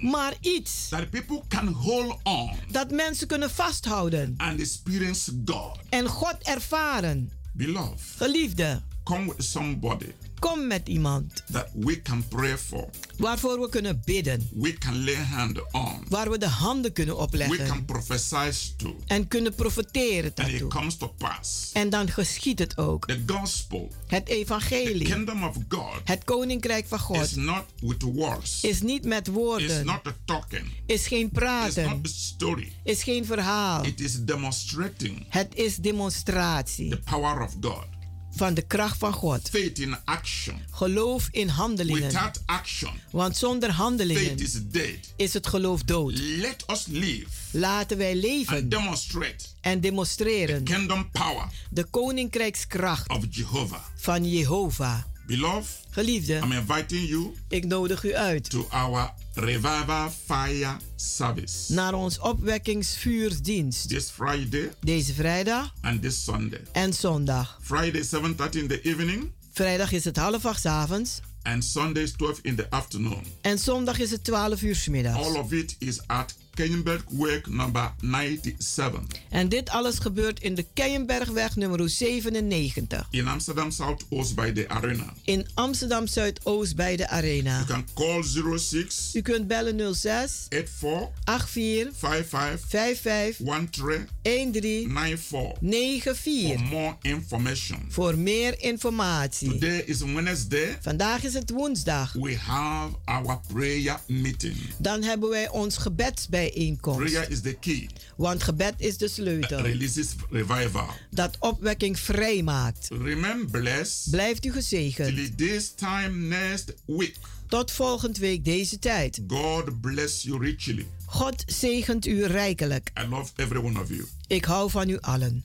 maar iets that people can hold on dat mensen kunnen vasthouden and experience God. en God ervaren. Beloved, Geliefde, come with somebody kom met iemand that we can pray for, waarvoor we kunnen bidden, we can lay hand on, waar we de handen kunnen we can opleggen prophesy to, en kunnen and it daartoe. comes to pass. En dan geschiet het ook. The gospel, Het the evangelie, kingdom of God, het koninkrijk van is God, not with words, is niet met woorden, not a talking, is geen praten, not a story, is geen verhaal. it is demonstrating Het is demonstratie the power of God. Van de kracht van God. Faith in action. Geloof in handelingen. Without action, Want zonder faith handelingen is dead. is het geloof dood. Let us live Laten wij and leven demonstrate en demonstreren kingdom power de koninkrijkskracht of Jehovah. van Jehovah. Beloved, Geliefde, I'm inviting you ik nodig u uit to our revival fire service naar ons opwekkingsvuursdienst. this Friday Deze vrijdag and this Sunday. en zondag. Friday 7:30 in the evening Vrijdag is het half acht avonds and Sunday is 12 in the afternoon. en zondag is het 12 uur middags. All of it is at Kenyenberg Work number 97 En dit alles gebeurt in de Keienbergweg nummer 97 in Amsterdam Southoost by the arena. in Amsterdam Zuidoost bij de Arena. You can call 06 U kunt bellen 06 84 84 55 55 13 13 94 94 for more information. voor meer informatie. Today is Wednesday. Vandaag is het woensdag. We have our prayer meeting. Dan hebben wij ons gebedsbijeenkomst. Prayer is the key. Want gebed is de sleutel. releases revival. Dat opwekking vrijmaakt. Remain blessed Blijft u gezegend. till this time next week. Tot volgend week deze tijd. God bless you richly. God zegent u rijkelijk. I love every one of you. Ik hou van u allen.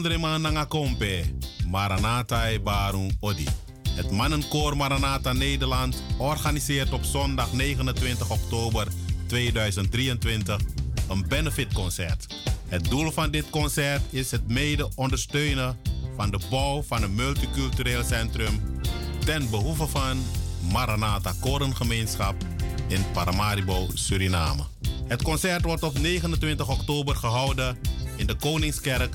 Kondrema nanga kompe, Maranatha e Odi. Het mannenkoor Maranatha Nederland organiseert op zondag 29 oktober 2023 een benefitconcert. Het doel van dit concert is het mede ondersteunen van de bouw van een multicultureel centrum ten behoeve van Maranatha Korengemeenschap in Paramaribo, Suriname. Het concert wordt op 29 oktober gehouden in de Koningskerk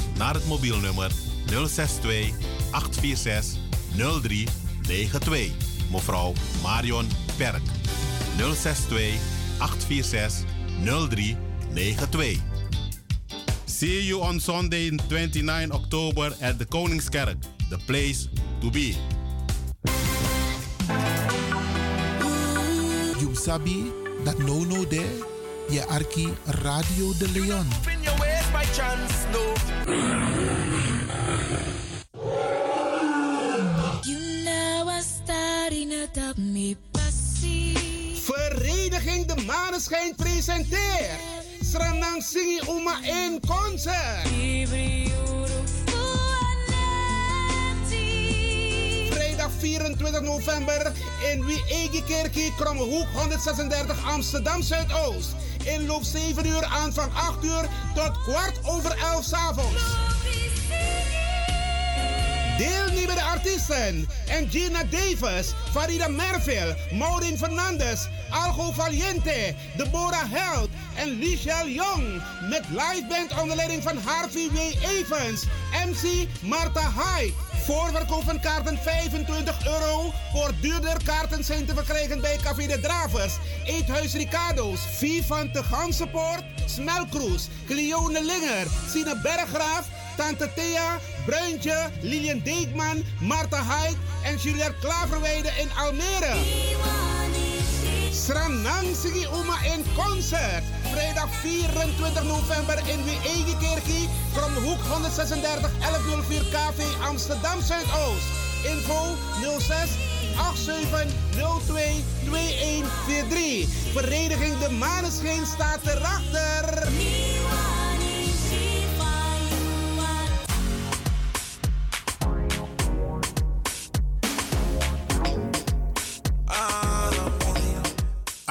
naar het mobielnummer 062 846 0392. Mevrouw Marion Perk. 062 846 0392. See you on Sunday 29 October at the Koningskerk, the place to be. You sabi dat no no there, je arki Radio de Leon. By chance, no. You know I starting me. Vereniging De Maneschijn presenteert Sranang Singi Uma in concert. Vrijdag 24 november in Wiegi Kerkie, Krommehoek 136 Amsterdam Zuidoost. Inloop 7 uur aan van 8 uur tot kwart over 11 s avonds. Deelnemende artiesten: Gina Davis, Farida Merville, Maureen Fernandes, Algo Valiente, Deborah Held en Lichelle Jong. Met liveband onder leiding van Harvey W. Evans, MC Marta Hyde. Voorverkoop van kaarten 25 euro. Voor duurder kaarten zijn te verkrijgen bij Café de Dravers, Eethuis Ricardo's, Vivante Gansenpoort, Smelkroes, Cleone Linger, Sine Berggraaf, Tante Thea, Bruintje, Lilian Deekman, Marta Hyde en Juliette Klaverweide in Almere. Sranang Sigi Uma in concert. Vrijdag 24 november in Wiegekerkie. Kromhoek 136 1104 KV Amsterdam Zuidoost. Info 06 8702 2143. Vereniging De Maneschijn staat erachter.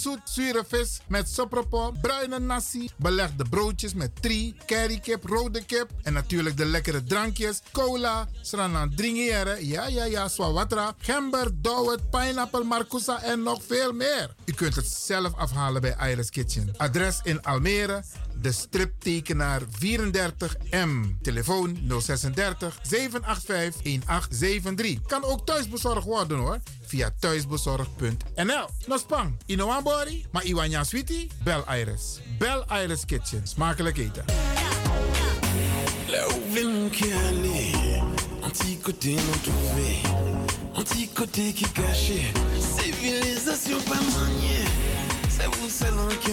zoet zure vis met sopropo, bruine nasi, belegde broodjes met tri, currykip, rode kip en natuurlijk de lekkere drankjes, cola, sranan dringere, ja ja ja, swawatra, gember, dowet, pineapple, marcousa en nog veel meer. U kunt het zelf afhalen bij Iris Kitchen. Adres in Almere, de striptekenaar 34M. Telefoon 036 785 1873. Kan ook thuisbezorgd worden hoor. Via thuisbezorgd.nl. Nospang, Inoambori, maar Iwanya Sweetie? Bel Iris. Bel Iris Kitchen. Smakelijk eten. Un petit côté côté qui cachait, civilisation pas maniée, c'est vous seul qui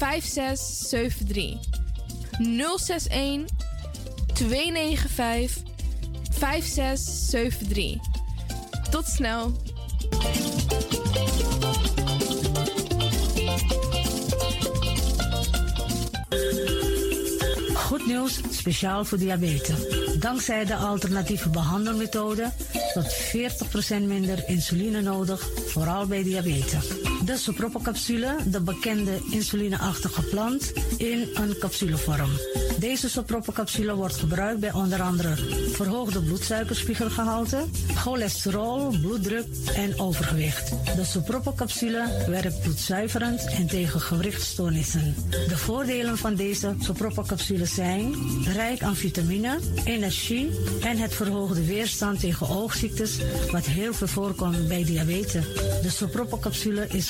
5673. 061 295 5673. Tot snel. Goed nieuws, speciaal voor diabetes. Dankzij de alternatieve behandelmethode tot 40% minder insuline nodig, vooral bij diabetes. De soproppencapsule, de bekende insulineachtige plant, in een capsulevorm. Deze soproppencapsule wordt gebruikt bij onder andere verhoogde bloedsuikerspiegelgehalte, cholesterol, bloeddruk en overgewicht. De soproppencapsule werkt bloedzuiverend en tegen gewrichtstoornissen. De voordelen van deze soproppencapsule zijn rijk aan vitamine, energie en het verhoogde weerstand tegen oogziektes, wat heel veel voorkomt bij diabetes. De soproppencapsule is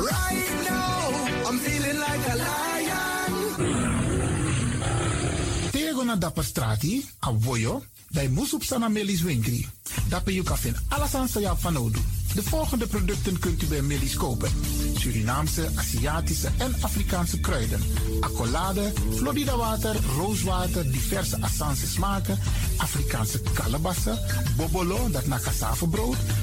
Right now, I'm feeling like a lion. Na dapper strati, a voyo, dai musup sana melis winkri. Dapper you kafin alasan sa ya. De volgende producten kunt u bij Millie's kopen. Surinaamse, Aziatische en Afrikaanse kruiden. Accolade, Florida water, rooswater, diverse Assange smaken. Afrikaanse kalebassen, bobolo, dat na cassavebrood.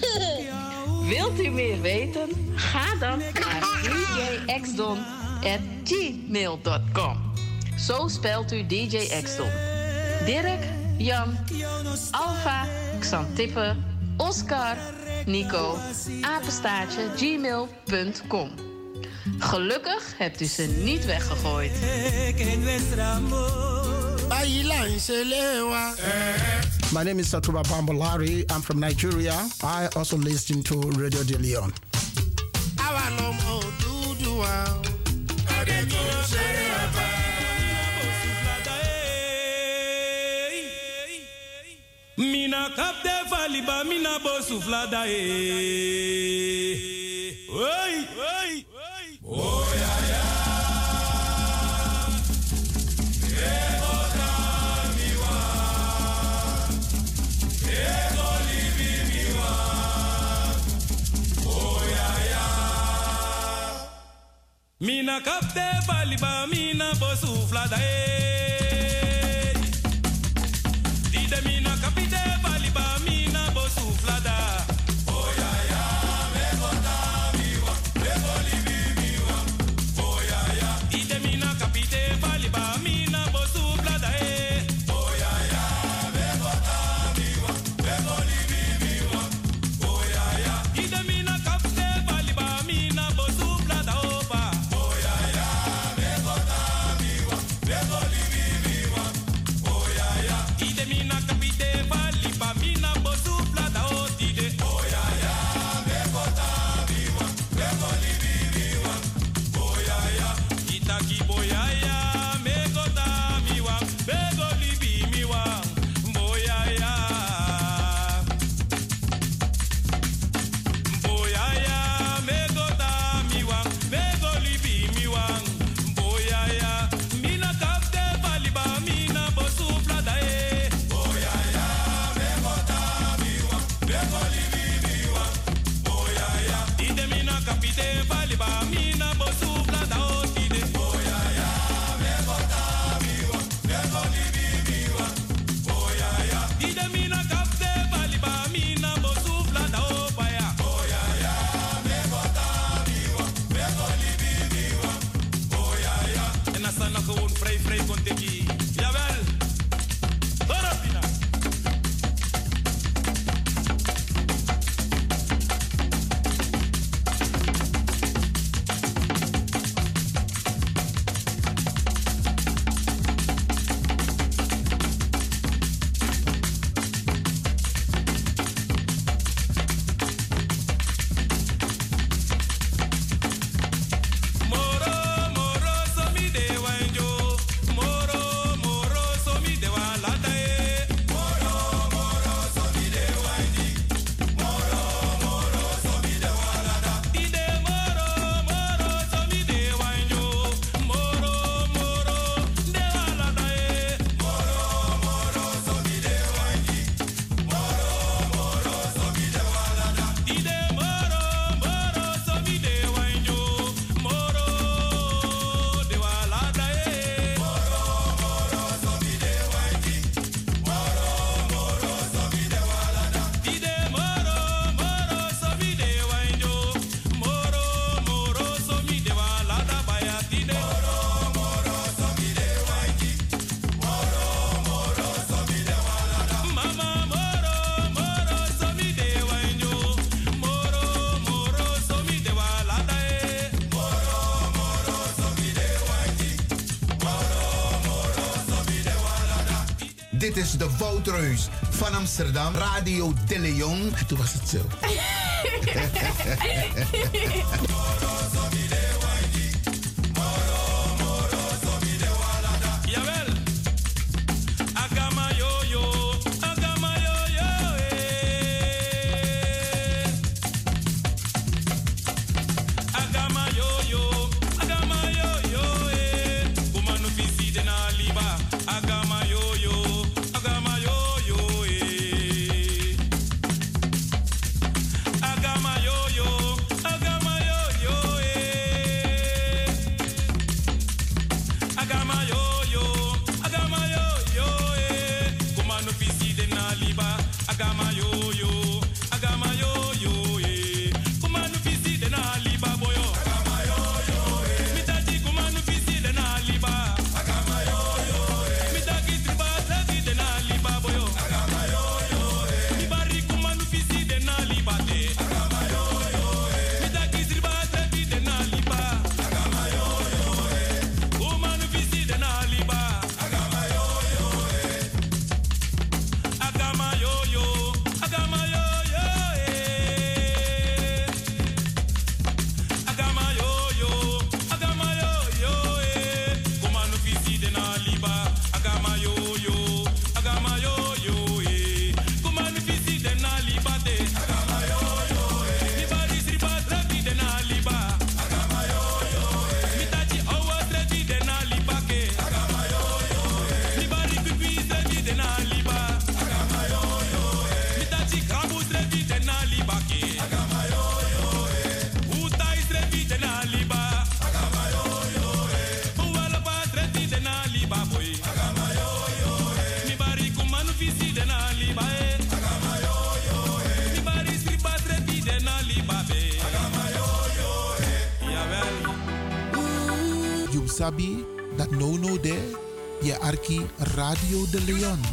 (laughs) Wilt u meer weten? Ga dan naar djxdon.gmail.com. Zo spelt u DJ Xdon. Dirk, Jan, Alfa, Xantippe, Oscar, Nico, apenstaartje, gmail.com. Gelukkig hebt u ze niet weggegooid. My name is Satuba Bambolari. I'm from Nigeria. I also listen to Radio De Leon. Mina kapte faliba mina e. Oi, oi, oi. Mina capte baliba, mina bosufla dae. is de Woutreus van Amsterdam, Radio De Leon. Toen was het zo. (laughs) Radio de Leon.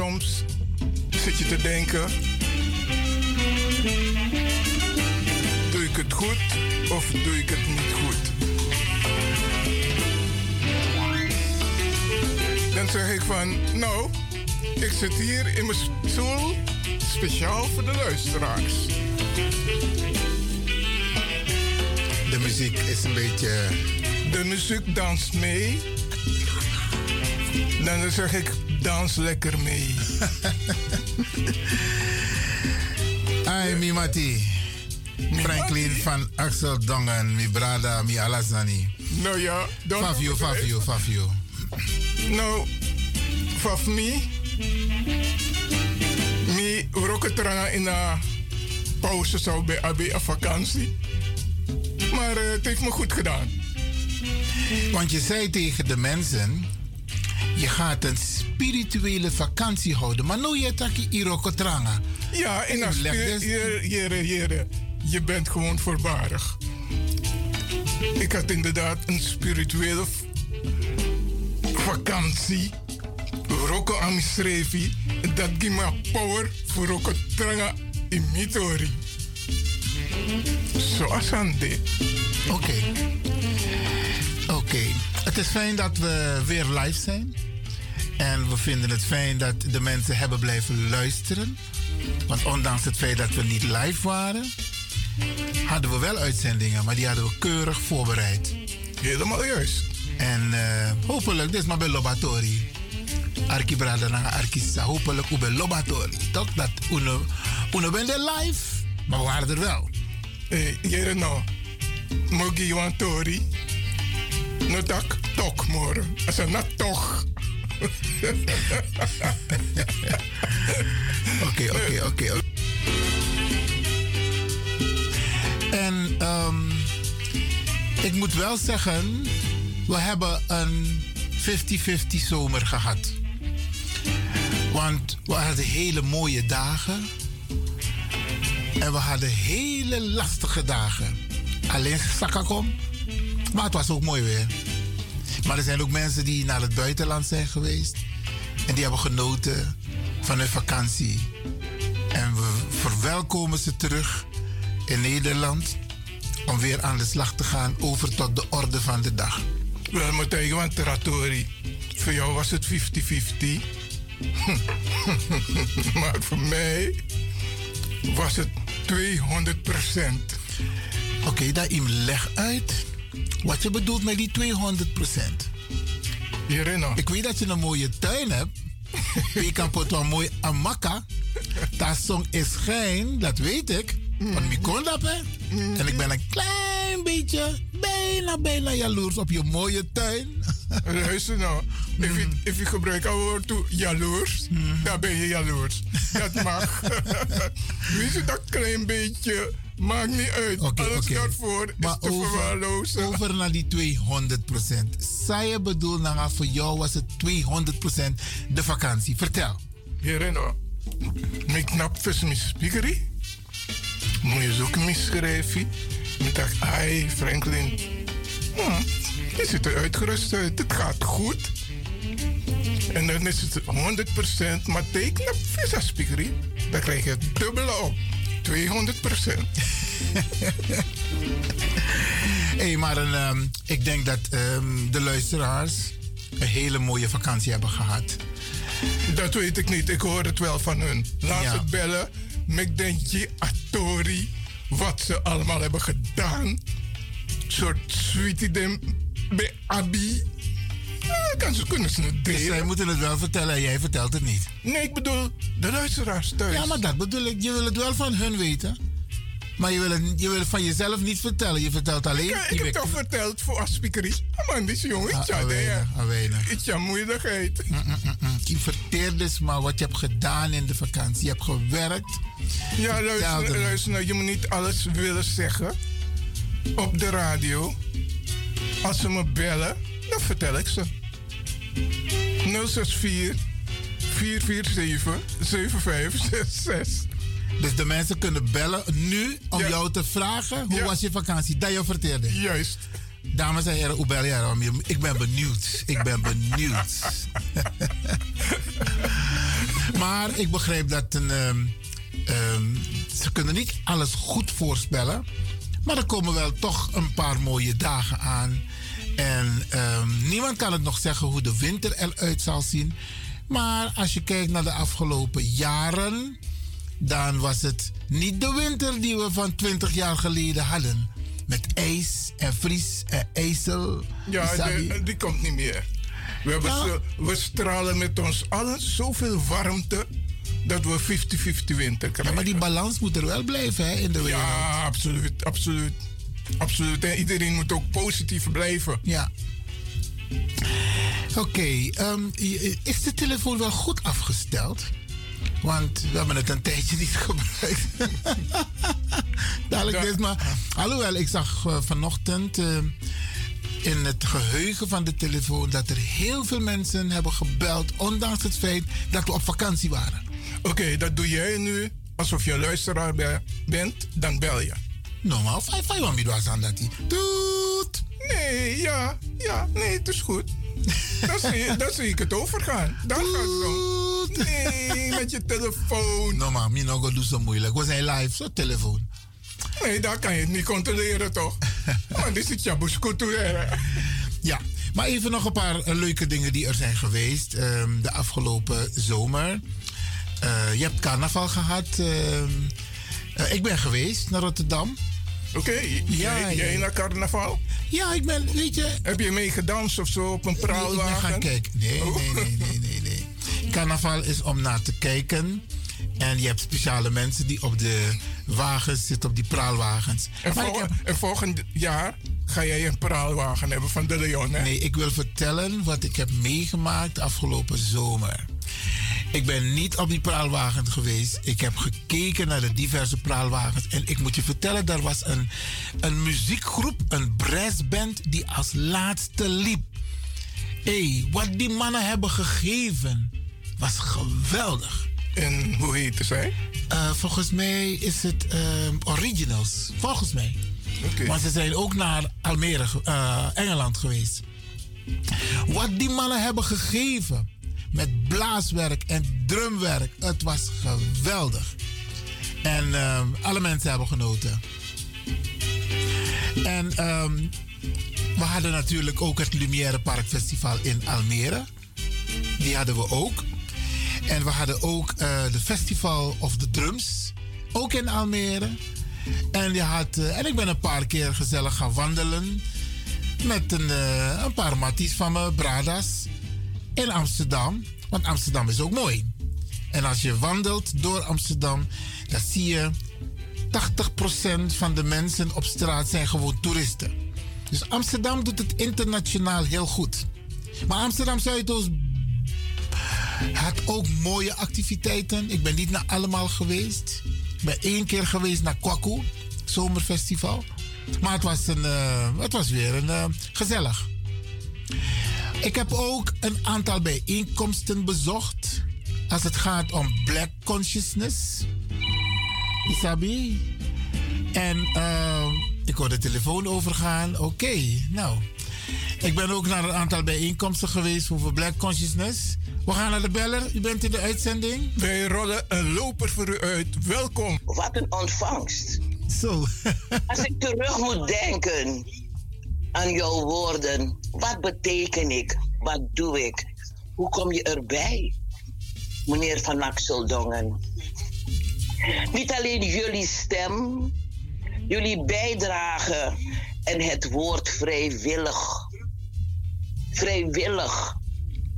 Soms zit je te denken: doe ik het goed of doe ik het niet goed? Dan zeg ik van, nou, ik zit hier in mijn stoel speciaal voor de luisteraars. De muziek is een beetje. De muziek danst mee. Dan zeg ik, dans lekker mee. (laughs) Ai, mi mati. Franklin van Axel Dongen, mi brada, mi alazani. Nou ja, dan... Fafio, Fafio, Fafio. Nou, vanaf me, me roketranga in een pauze zou bij AB een vakantie. Maar eh, het heeft me goed gedaan. Want je zei tegen de mensen, je gaat een spirituele vakantie houden. Maar nu je taki irokotranga. Ja, en als je, je, je, bent gewoon voorbarig. Ik had inderdaad een spirituele vakantie. Roko amisrevi. Dat geeft me power voor roko tranga in mitori. Zoals aan dit. Oké. Oké. Het is fijn dat we weer live zijn. En we vinden het fijn dat de mensen hebben blijven luisteren. Want ondanks het feit dat we niet live waren, hadden we wel uitzendingen, maar die hadden we keurig voorbereid. Helemaal juist. En eh, hopelijk, dit is maar bij Lobatori. Arki na Arkisa. Hopelijk bij Lobatori. Toch dat uno, uno er live, maar we waren er wel. Hey, jere no. Mogi Tori. No tak tok morgen. Als een nat toch. (laughs) Oké, oké, oké. En ehm, ik moet wel zeggen, we hebben een 50-50 zomer gehad. Want we hadden hele mooie dagen. En we hadden hele lastige dagen. Alleen Sakakom. Maar het was ook mooi weer. Maar er zijn ook mensen die naar het buitenland zijn geweest. En die hebben genoten van hun vakantie. En we verwelkomen ze terug in Nederland. Om weer aan de slag te gaan over tot de orde van de dag. Wel, tegen want Trattori. Voor jou was het 50-50. (laughs) maar voor mij was het 200 procent. Oké, daar im leg uit wat je bedoelt met die 200 procent. Ik weet dat je een mooie tuin hebt. (laughs) Je kan pot een mooi amaka. Dat song is geen, dat weet ik. Want ik kon dat, hè. En ik ben een klein beetje, bijna, bijna jaloers op je mooie tuin. (laughs) Luister nou, if je, if je gebruikt het woord toe jaloers, dan ben je jaloers. Dat mag. (laughs) Weet je, dat klein beetje maakt niet uit. Alles gaat voor is Maar te verwaarlozen. over, over naar die 200 procent. Zou je bedoelen, nou, voor jou was het 200 procent de vakantie. Vertel. Hierin, mijn knap vis mijn. Moet je zoeken misschrijven. Ik dacht, ai, Franklin. Hm, je ziet er uitgerust uit. Het gaat goed. En dan is het 100%, maar teken op visa speakerie. Dan krijg je het dubbele op. 200%. Hé, (laughs) hey, maar een, ehm, ik denk dat ehm, de luisteraars een hele mooie vakantie hebben gehad. Dat weet ik niet. Ik hoor het wel van hun. Laat Ja. ze bellen. Met Dentje, Atori. Wat ze allemaal hebben gedaan. soort sweetie dem bij Abi. Ja, kan ze, kunnen ze het Dus delen. zij moeten het wel vertellen en jij vertelt het niet. Nee, ik bedoel de luisteraars thuis. Ja, maar dat bedoel ik. Je wil het wel van hun weten. Maar je wil het, je wil het van jezelf niet vertellen. Je vertelt alleen... Ik, ik je heb toch verteld voor afspeakerie. Ah, man, die jongen, Ah, ik ja, ah, nee, weinig, ah, weinig. Ik ja, moeilijkheid. Je verteert dus maar wat je hebt gedaan in de vakantie. Je hebt gewerkt. Ja, luister, er. luister nou, je moet niet alles willen zeggen op de radio. Als ze me bellen, dan vertel ik ze. 064 447 7566. Dus de mensen kunnen bellen nu om jou te vragen hoe was je vakantie. Dat je verteerde. Juist. Dames en heren? Je- Ik ben benieuwd. Ik ben benieuwd. (laughs) maar ik begrijp dat een, ehm, ehm, ze kunnen niet alles goed voorspellen. Maar er komen wel toch een paar mooie dagen aan. En ehm, niemand kan het nog zeggen hoe de winter eruit zal zien. Maar als je kijkt naar de afgelopen jaren, dan was het niet de winter die we van 20 jaar geleden hadden. Met ijs en vries en ijzel. Ja, die, die komt niet meer. We, hebben Ja. zo- we stralen met ons allen zoveel warmte dat we 50-50 winter krijgen. maar die balans moet er wel blijven hè, in de wereld. Ja, absoluut, absoluut. Absoluut. En iedereen moet ook positief blijven. Ja. Oké, ehm, is de telefoon wel goed afgesteld? Want we hebben het een tijdje niet (laughs) gebruikt. Dadelijk is maar. Alhoewel, ik zag eh, vanochtend eh, in het geheugen van de telefoon dat er heel veel mensen hebben gebeld, ondanks het feit dat we op vakantie waren. Oké, dat doe jij nu alsof je luisteraar be- bent, dan bel je. Normaal, vijf, vijf, want was aan dat die. Doet! Nee, ja, ja, nee, het is goed. Dan zie, dan zie ik het overgaan. Dan gaat het zo. Nee, met je telefoon. Normaal, mi nog doe zo moeilijk. We zijn live, zo telefoon. Nee, daar kan je het niet controleren, toch? Want dit is Jabus culturele. Ja, maar even nog een paar eh, leuke dingen die er zijn geweest ehm, de afgelopen zomer. Eh, je hebt carnaval gehad. ehm, eh, ik ben geweest naar Rotterdam. Oké, jij, jij naar carnaval? Ja, ik ben, weet je... Heb je mee gedanst of zo op een Nee, ik ben praalwagen? gaan kijken. Nee, nee, nee, nee, nee, nee. Carnaval is om naar te kijken. En je hebt speciale mensen die op de wagens zitten, op die praalwagens. En, vol- heb- en volgend jaar ga jij een praalwagen hebben van de Leon, hè? Nee, ik wil vertellen wat ik heb meegemaakt afgelopen zomer. Ik ben niet op die praalwagen geweest. Ik heb gekeken naar de diverse praalwagens. En ik moet je vertellen, daar was een, een muziekgroep, een brassband, die als laatste liep. Hé, hey, wat die mannen hebben gegeven, was geweldig. En hoe heette zij? Eh, volgens mij is het ehm, Originals. Volgens mij. Oké. Maar ze zijn ook naar Almere, eh, Engeland geweest. Wat die mannen hebben gegeven met blaaswerk en drumwerk, het was geweldig. En ehm, alle mensen hebben genoten. En ehm, we hadden natuurlijk ook het Lumière Park Festival in Almere. Die hadden we ook. En we hadden ook eh, de Festival of the Drums, ook in Almere. En, je had, eh, en ik ben een paar keer gezellig gaan wandelen met een, eh, een paar matties van me, Bradas, in Amsterdam. Want Amsterdam is ook mooi. En als je wandelt door Amsterdam, dan zie je 80% van de mensen op straat zijn gewoon toeristen. Dus Amsterdam doet het internationaal heel goed. Maar Amsterdam Zuidoost had ook mooie activiteiten. Ik ben niet naar allemaal geweest. Ik ben één keer geweest naar Kwaku, zomerfestival. Maar het was, een, eh, het was weer een, eh, gezellig. Ik heb ook een aantal bijeenkomsten bezocht. Als het gaat om black consciousness. Isabi. En eh, ik hoor de telefoon overgaan. Oké, nou. Ik ben ook naar een aantal bijeenkomsten geweest over black consciousness. We gaan naar de beller. U bent in de uitzending. Wij rollen een loper voor u uit. Welkom. Wat een ontvangst. Zo. Als ik terug moet denken aan jouw woorden, wat beteken ik? Wat doe ik? Hoe kom je erbij, meneer Van Axeldongen? Niet alleen jullie stem, jullie bijdrage en het woord vrijwillig. Vrijwillig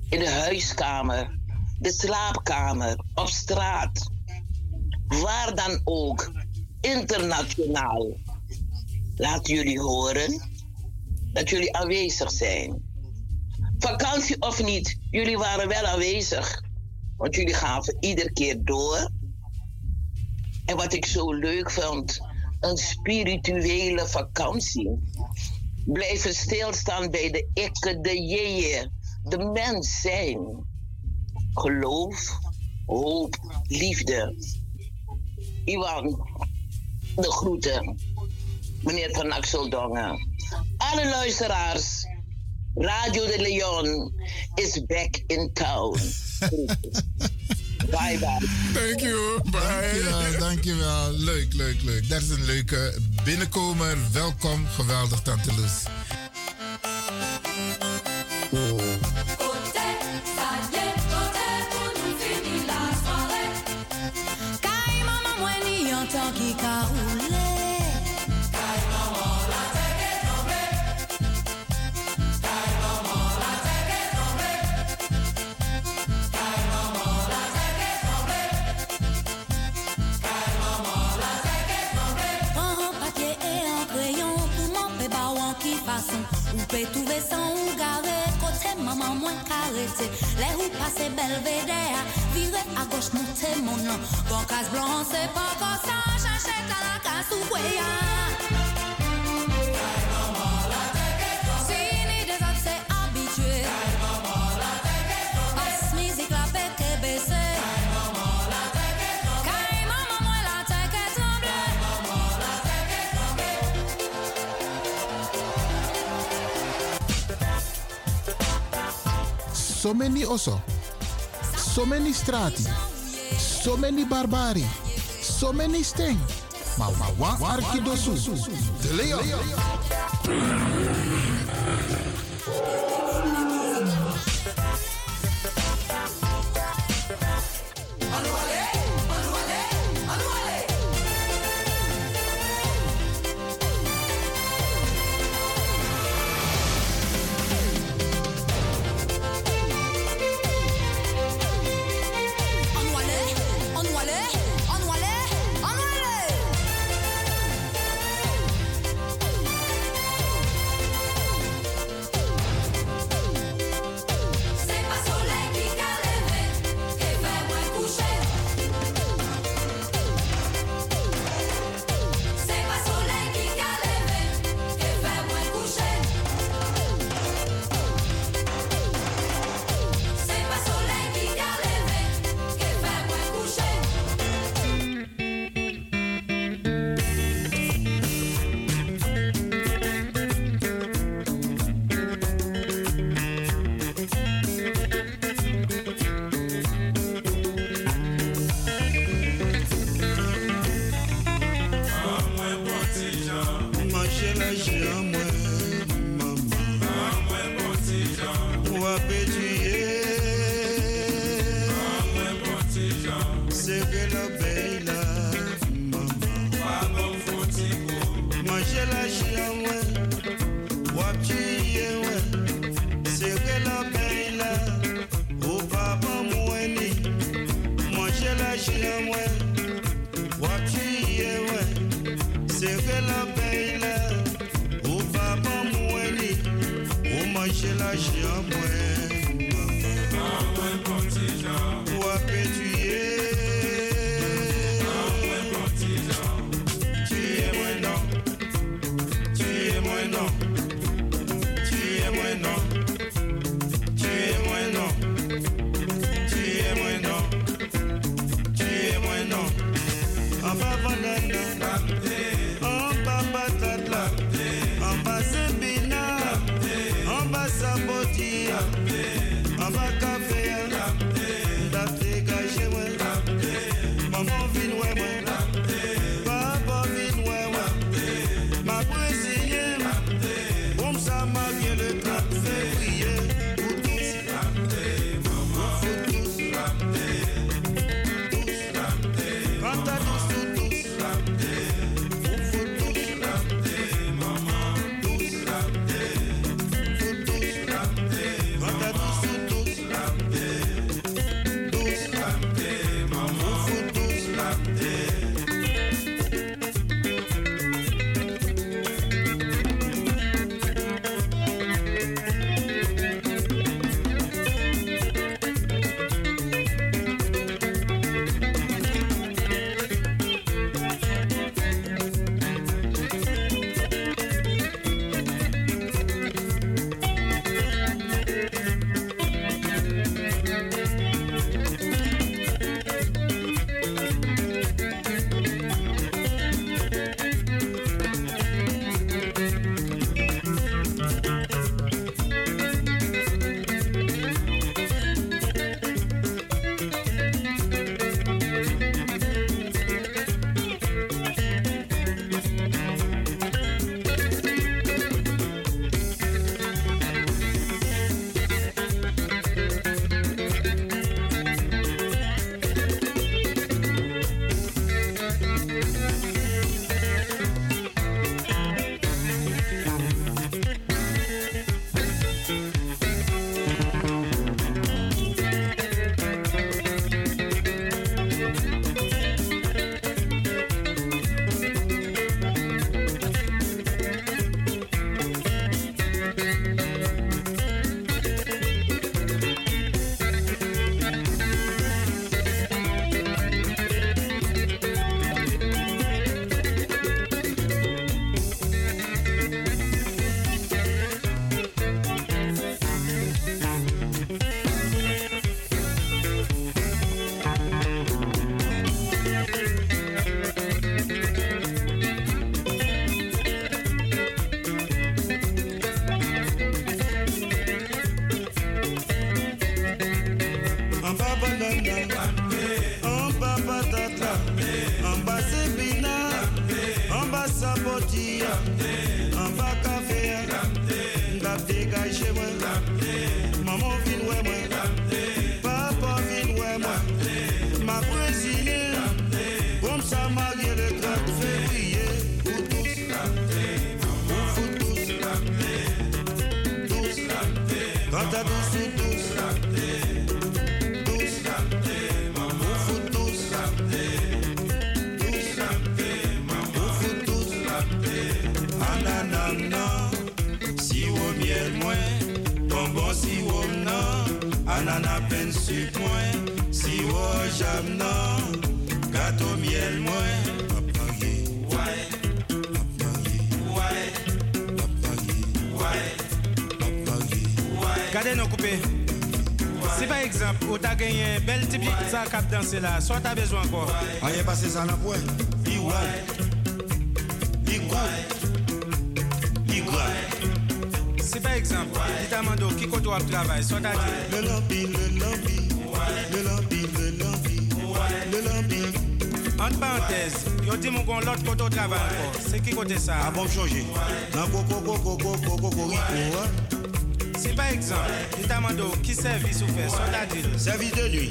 in de huiskamer, de slaapkamer, op straat. Waar dan ook, internationaal. Laat jullie horen dat jullie aanwezig zijn. Vakantie of niet, jullie waren wel aanwezig. Want jullie gaven iedere keer door. En wat ik zo leuk vond, een spirituele vakantie. Blijven stilstaan bij de ikke, de jeeën, de mens zijn. Geloof, hoop, liefde. Iwan, de groeten. Meneer Van Axeldongen. Alle luisteraars. Radio de Leon is back in town. bye bye. Thank you. Bye. Dankjewel, dankjewel. Leuk, leuk, leuk. Dat is een leuke binnenkomer. Welkom. Geweldig, Tante Loes. Pe touve san ou gare Kote maman mwen karete Le ou pase belvedere Vire a gauche monte mon nom Bon kas c'est pas comme ça Chache la casse ou kweya So many oso. So many strati. So many barbari. So many sting. Maar maar wa arkidosu. De Leon. cap danser là, soit t'as besoin encore. Aïe, ah, passé ça dans point. Igual. Igual. Igual. Si par exemple, tu t'as qui côté au travail, soit t'as dit. Le lambi, le lambi. Le lambi, le lambi. Le lambi. En parenthèse, yo dit mon l'autre côté au travail encore. C'est qui côté ça? Ah bon, changer. Nan coco, coco, coco, coco, rico. Hein. Si par exemple, tu t'as mandé qui service ou fait, soit t'as dit. Service de nuit.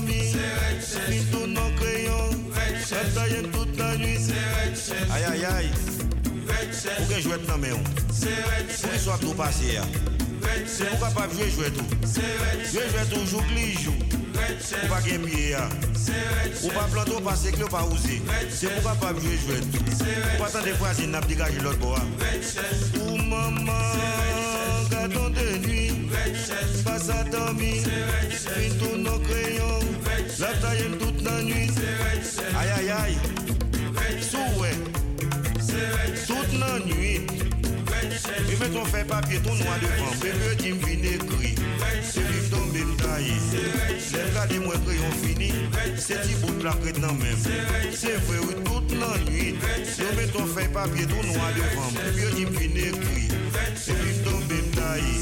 la taille toute la nuit. Aïe aïe aïe, pour que je joue dans mes pour qu'il soit tout passé. C'est pourquoi pas jouer tout. Jouer jouer toujours que joue. Ou pas gagner Ou pas planter ou pas sécler ou pas oser. C'est pourquoi pas jouer jouer tout. Ou pas de fois c'est n'a dégagé l'autre bois. Ou maman, gâteau de nuit. Passe à dormir. Fin tous nos crayons. La taille toute la nuit. Aïe aïe aïe. Souhait. Toute la nuit. Et mais ton fait papier, ton noir devant, écrit. C'est tailler. Les gars des moi crayon fini. C'est petit bout de la crête dans même. C'est vrai, oui, toute la nuit. Et mais ton papier, ton noir devant, écrit. C'est tailler.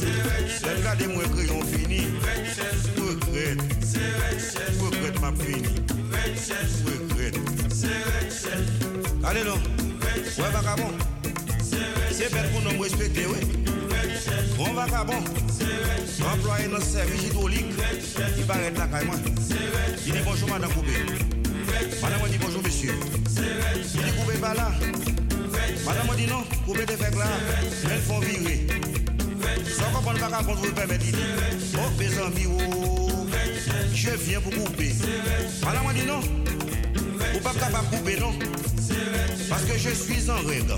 Les gars des moi crayon fini. Regrette. Regrette ma fini. Regrette. Allez non, ouais vagabond, c'est bête pour nous respecter, oui. Bon vagabond, employé dans le service hydraulique, il paraît là quand même. Il dit bonjour madame Coupé. Madame dit bonjour monsieur. Il dit Coupé pas là. Madame dit non, Coupé te fait là. Elles font virer. Sans comprendre vagabond, vous permettez de dire, oh mes amis, oh, je viens pour couper. Madame dit non. Vous pas capable couper, non? Parce que je suis en règle.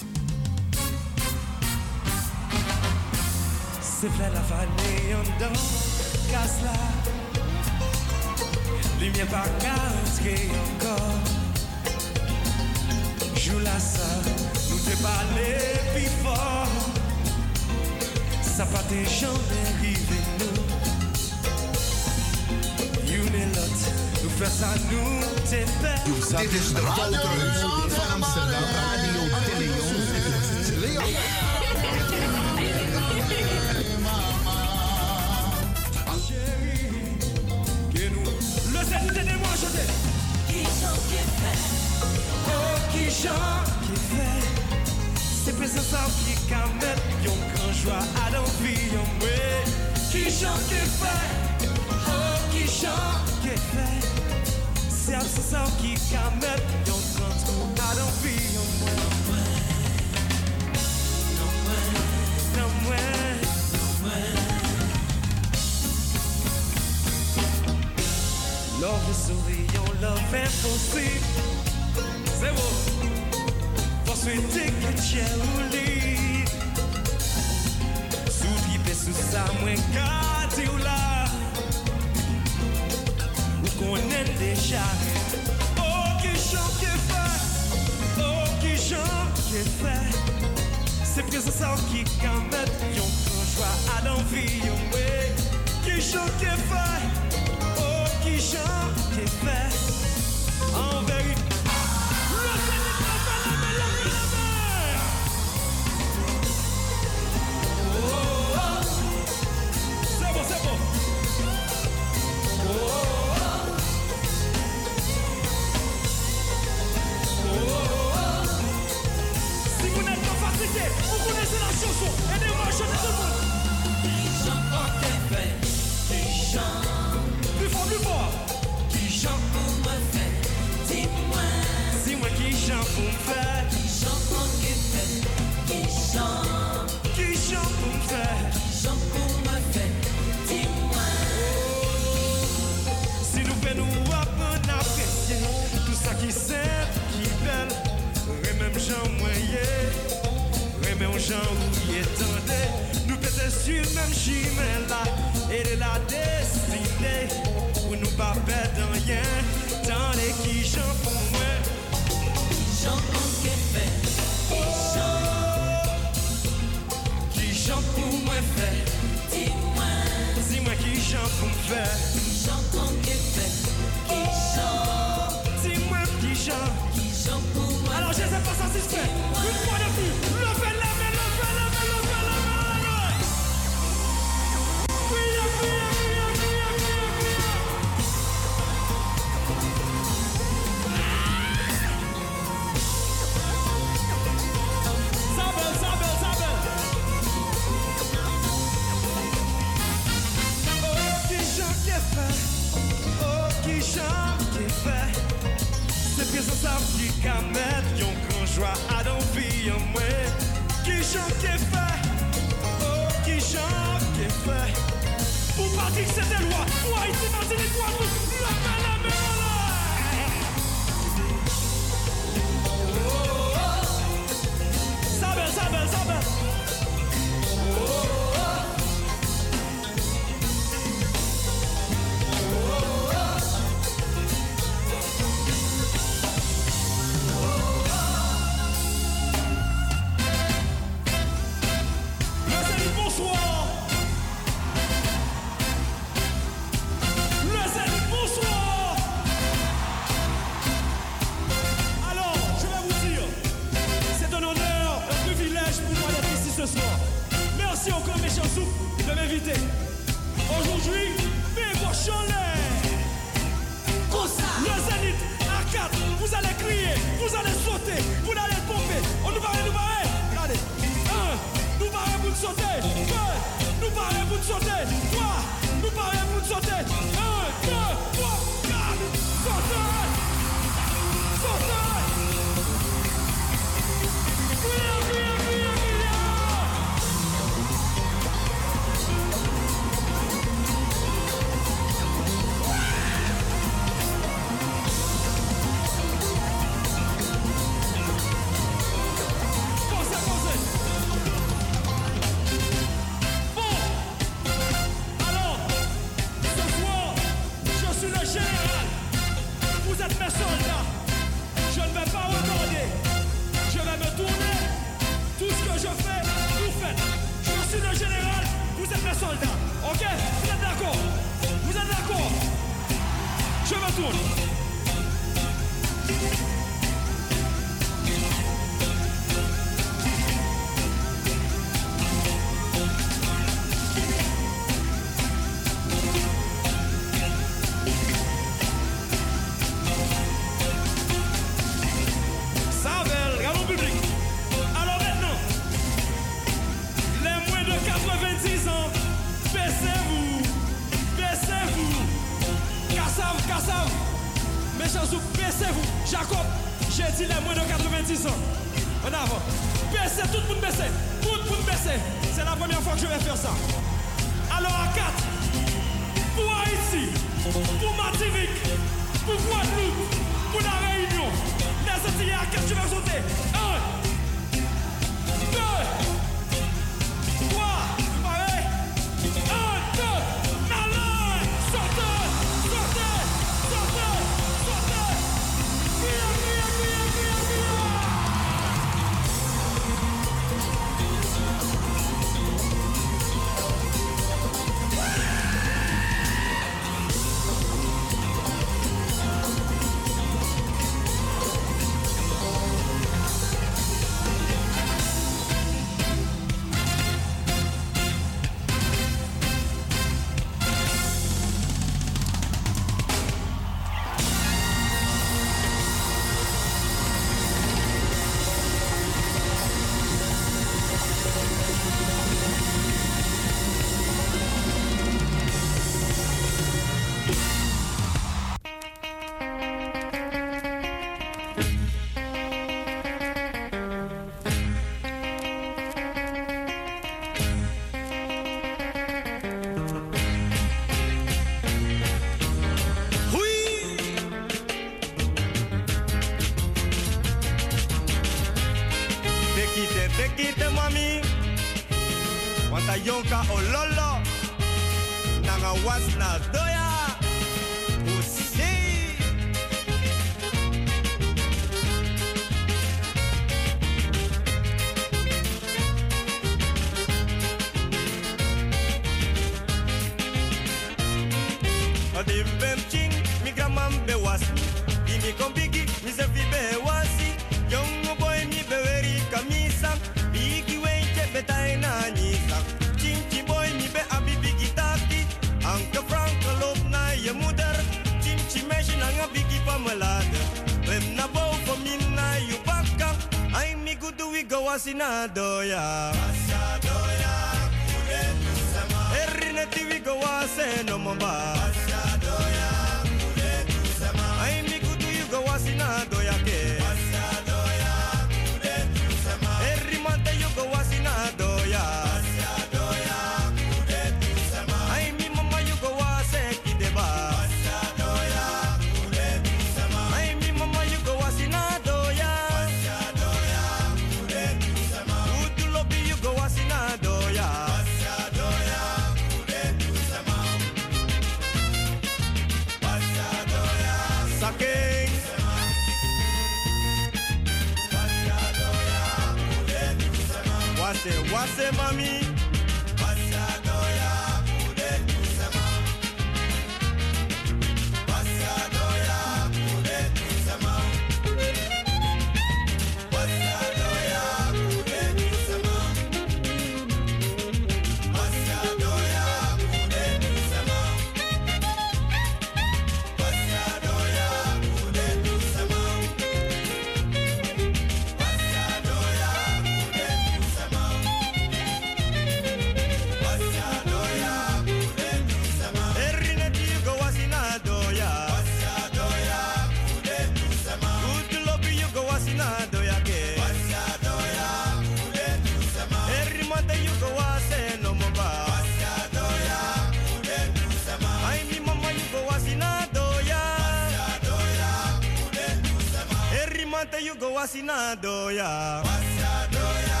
doya. Wasa doya,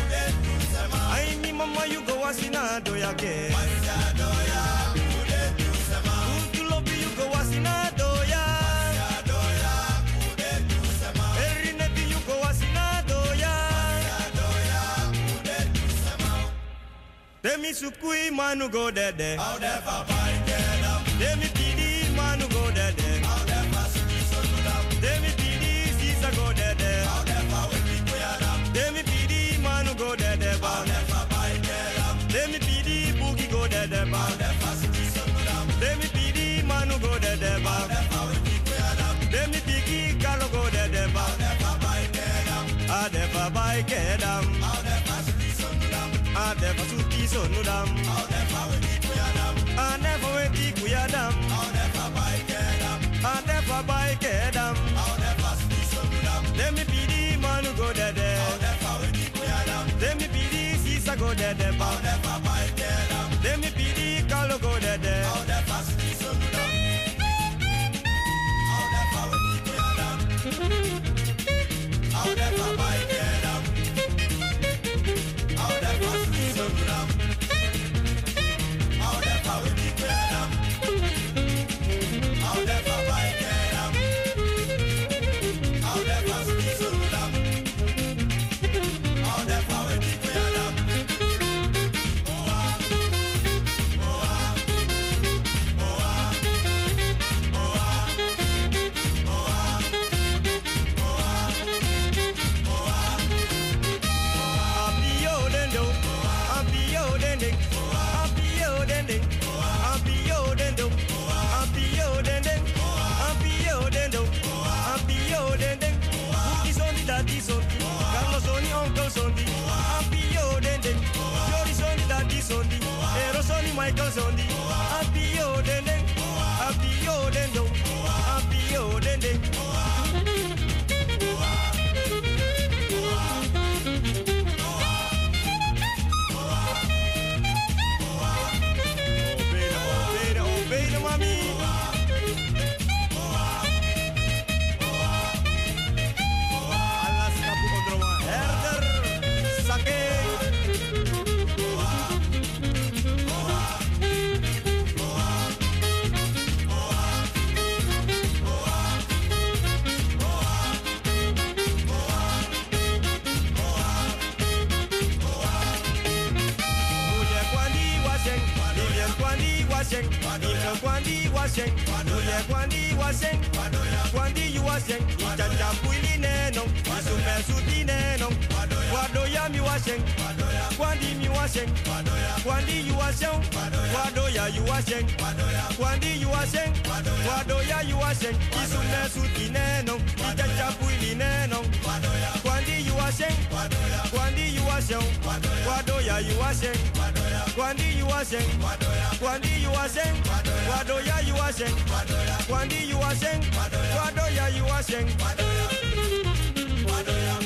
ude tusema. Ai ni mama you go wasina doya ke. Wasa doya, ude tusema. Good to love you go wasina doya. Wasa doya, ude tusema. Every wasina doya. Wasa doya, ude. Demi sukui manu go dede. Au de fa pai kedam. Demi pidi manu go dede. Au get down. waseng Wanole kwandi waseng Kwandi you waseng Itata kwili neno Isume suti neno Wadoya mi waseng Kwandi mi waseng Kwandi you waseng Wadoya you waseng Kwandi you waseng Wadoya you waseng Isume suti neno Itata kwili neno Wadoya you a sheng. Gwandi you a sheng. Gwadoya you a sheng. Gwandi you a sheng. Gwandi you a sheng. Gwadoya you a sheng. Gwandi you a sheng. Gwadoya you a sheng. Gwadoya.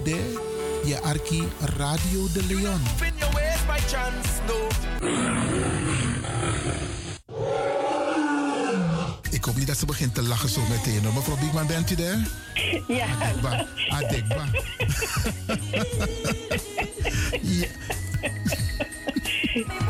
There, je arki Radio de Leon. Ik hoop niet dat ze begint te lachen zo meteen. hoor. Mevrouw Biekman, bent u daar? Ja. Adekba. Adekba. ja. (laughs) (laughs)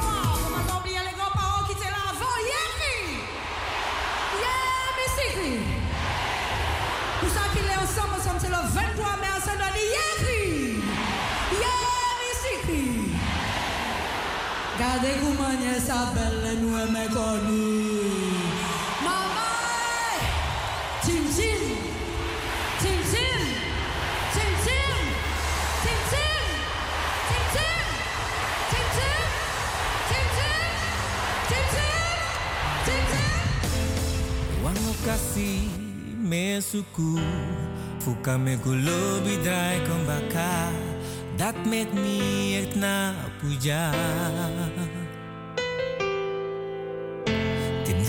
kumanya sabelle nue me konu. Mama, chin chin, chin chin, chin chin, chin chin, chin chin, chin chin, chin chin, chin chin, chin chin. Wangu kasi me suku Fuka me gulobi drai kom baka Dat met me echt na puja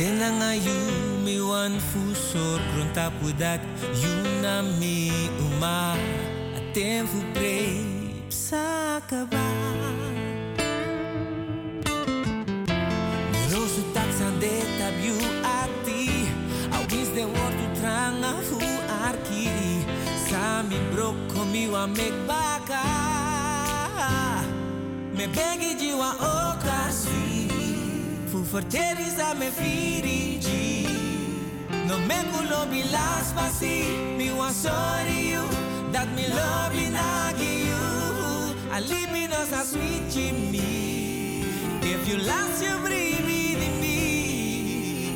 Timden na nga you mi wan fusor Grunta pudak na mi uma Atem fu pre sa kaba. Rosu taksan de tabiu ati Awis de wortu tranga fu arki Sami brok komi wa mek baka. Me begi jiwa Fu forteri sa me firiji No me kulo bi las pasi Mi wa sorry you. Dat mi love nagi you. Alibi no sa sweet Jimmy If you last you breathe in me.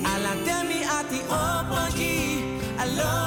Ala tell me ati opogi I love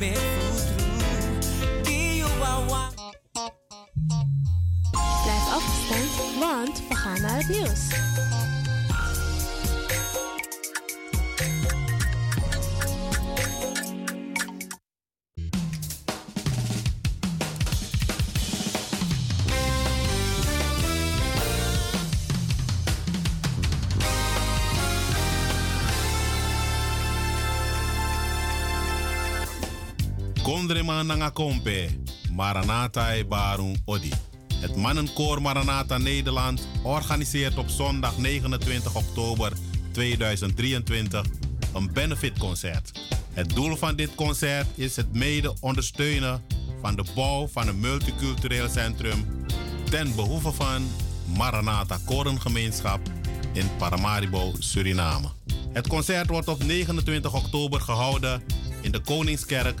Blijf afstand, want we gaan naar het nieuws. Nanga kompe, Maranatha e Odi. Het mannenkoor Maranatha Nederland organiseert op zondag 29 oktober 2023 een benefitconcert. Het doel van dit concert is het mede ondersteunen van de bouw van een multicultureel centrum ten behoeve van Maranatha Korengemeenschap in Paramaribo, Suriname. Het concert wordt op 29 oktober gehouden in de Koningskerk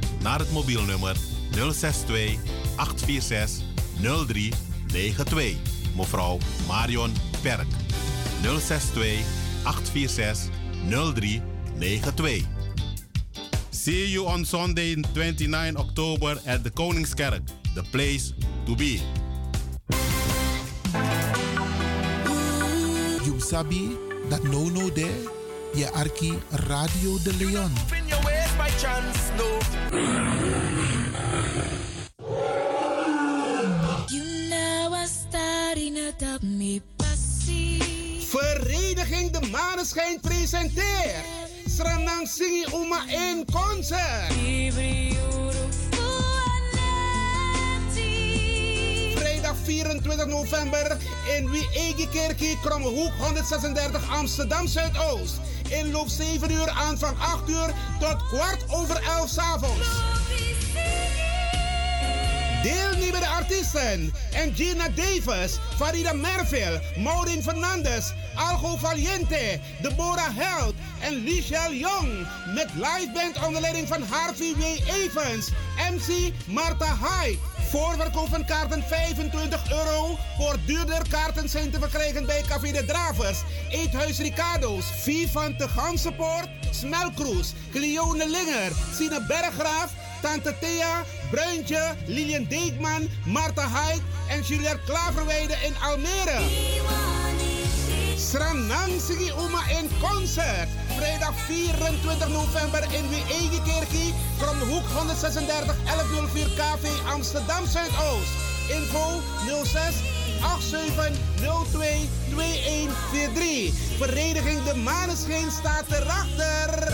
naar het mobielnummer 062 846 0392. Mevrouw Marion Perk. 062 846 0392. See you on Sunday 29 October at the Koningskerk, the place to be. You sabi dat no no there, je arki Radio de Leon. By chance, no. You know I starting me passie. Vereniging De Maneschijn presenteert Sranang Singi Uma in concert. Vrijdag 24 november in Wiegi Kerkie, Krommehoek 136 Amsterdam Zuidoost. Inloop 7 uur, aanvang 8 uur tot kwart over 11 's avonds. Deelnemende artiesten: Gina Davis, Farida Merville, Maureen Fernandes, Algo Valiente, Deborah Held en Lichelle Jong. Met liveband onder leiding van Harvey W. Evans, MC Marta Hyde. Voorverkoop van kaarten 25 euro. Voor duurder kaarten zijn te verkrijgen bij Café de Dravers, Eethuis Ricardo's, Vivan de Gansenpoort, Smelkroes, Cleone Linger, Sine Berggraaf, Tante Thea, Bruintje, Lilian Deekman, Marta Hyde en Juliette Klaverweide in Almere. Sranang Sigi Uma in concert. Vrijdag 24 november in Wiege Kerkie. Kromhoek 136 1104 KV Amsterdam Zuidoost. Info 06 8702 2143. Vereniging De Maneschijn staat erachter.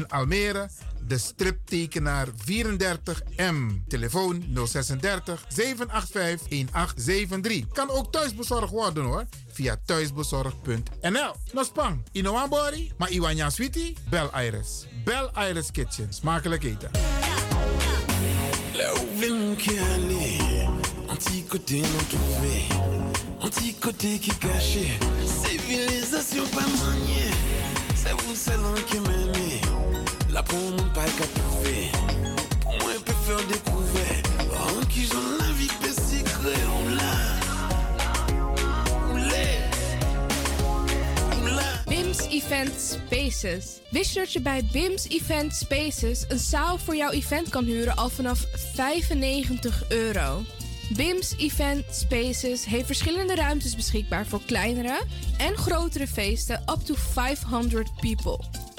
Almere, de striptekenaar 34M. Telefoon 036 785 1873. Kan ook thuisbezorgd worden hoor. Via thuisbezorgd.nl. Nospang, Inoambori, maar Iwanya Sweetie? Bel Iris. Bel Iris Kitchen. Smakelijk eten. Veulent qui là pour mon pas qu'à trouver, pour moi peut faire découvrir, en qui j'en la l'a, l'a. BIMS Event Spaces. Wist je dat je bij BIMS Event Spaces een zaal voor jouw event kan huren al vanaf 95 euro? BIMS Event Spaces heeft verschillende ruimtes beschikbaar voor kleinere en grotere feesten up to 500 people.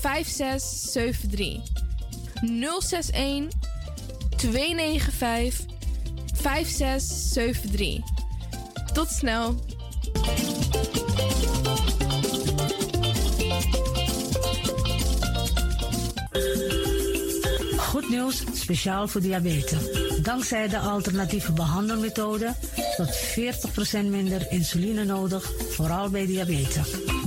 5673. 061 295 5673. Tot snel. Goed nieuws, speciaal voor diabetes. Dankzij de alternatieve behandelmethode tot 40% minder insuline nodig, vooral bij diabetes.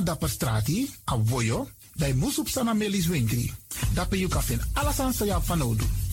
Na dapper strati, a voyo, bij Moesop Sana Melis Winkri. Dapper you alles aan sa van Odu.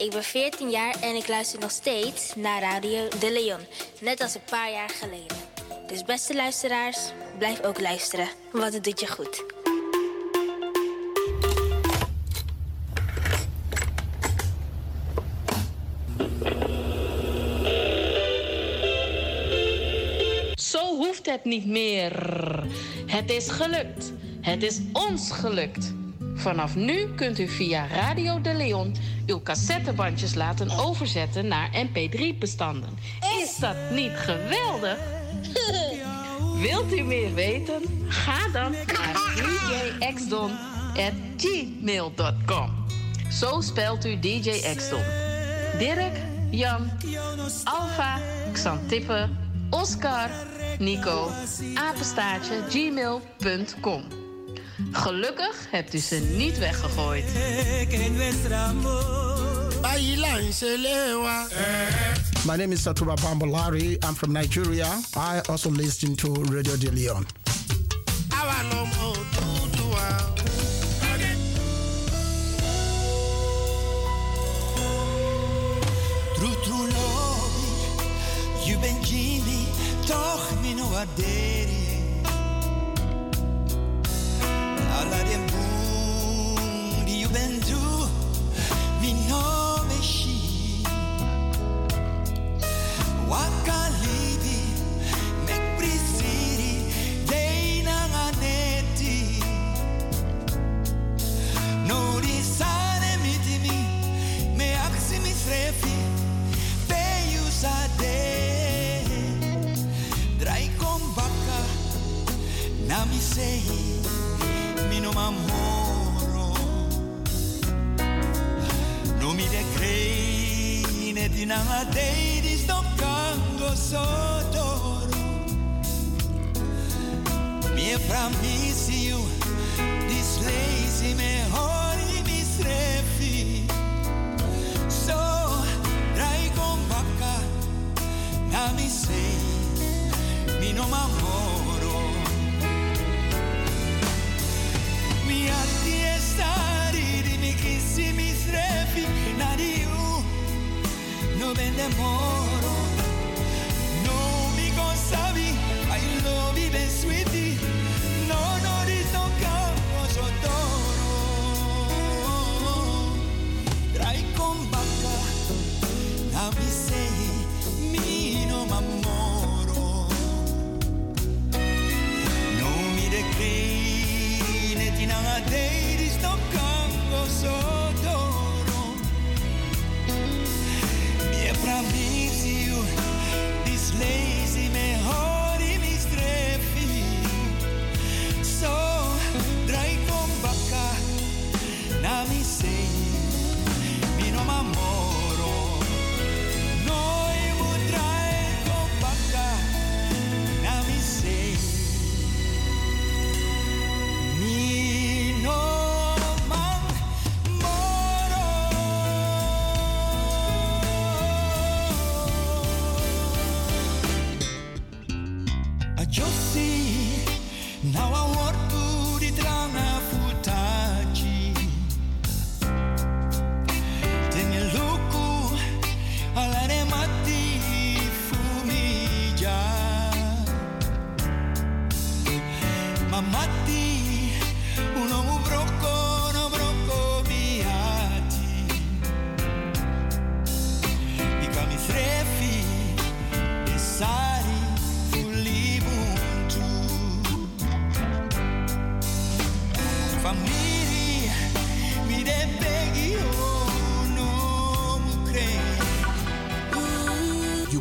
Ik ben 14 jaar en ik luister nog steeds naar Radio De Leon. Net als een paar jaar geleden. Dus beste luisteraars, blijf ook luisteren, want het doet je goed. Zo hoeft het niet meer. Het is gelukt. Het is ons gelukt. Vanaf nu kunt u via Radio de Leon uw cassettebandjes laten overzetten naar mp3-bestanden. Is dat niet geweldig? (laughs) Wilt u meer weten? Ga dan naar djxdon.gmail.com Zo spelt u DJ Exton. Dirk, Jan, Alfa, Xantippe, Oscar, Nico, apenstaartje, gmail.com. Gelukkig hebt u ze niet weggegooid. My name is Satuba Bambolari. I'm from Nigeria. I also listen to Radio De Leon. True, true love, je bent Jimmy, toch no. Die je bent du, mi no meshi. Waka libi, mek prisiri, dei na nganeti. No di sane mitimi, me aksi mi na mi mi m'amoro. No mi de crei, ne di na dei di sto cango sotoro. Mi promise you, this lazy me hori mi srefi. So, drai con bacca, na mi sei, mi no m'amoro. No vende moro. No mi consavi, I love you, ben sweetie. No, no, di sto campo sottoro. Drai con bacca, na mi sei, mi no m'amoro. No mi decline, ti na dei di sto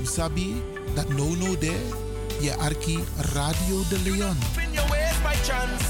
sabi dat no no there, je arki Radio de Leon. in your ways by chance,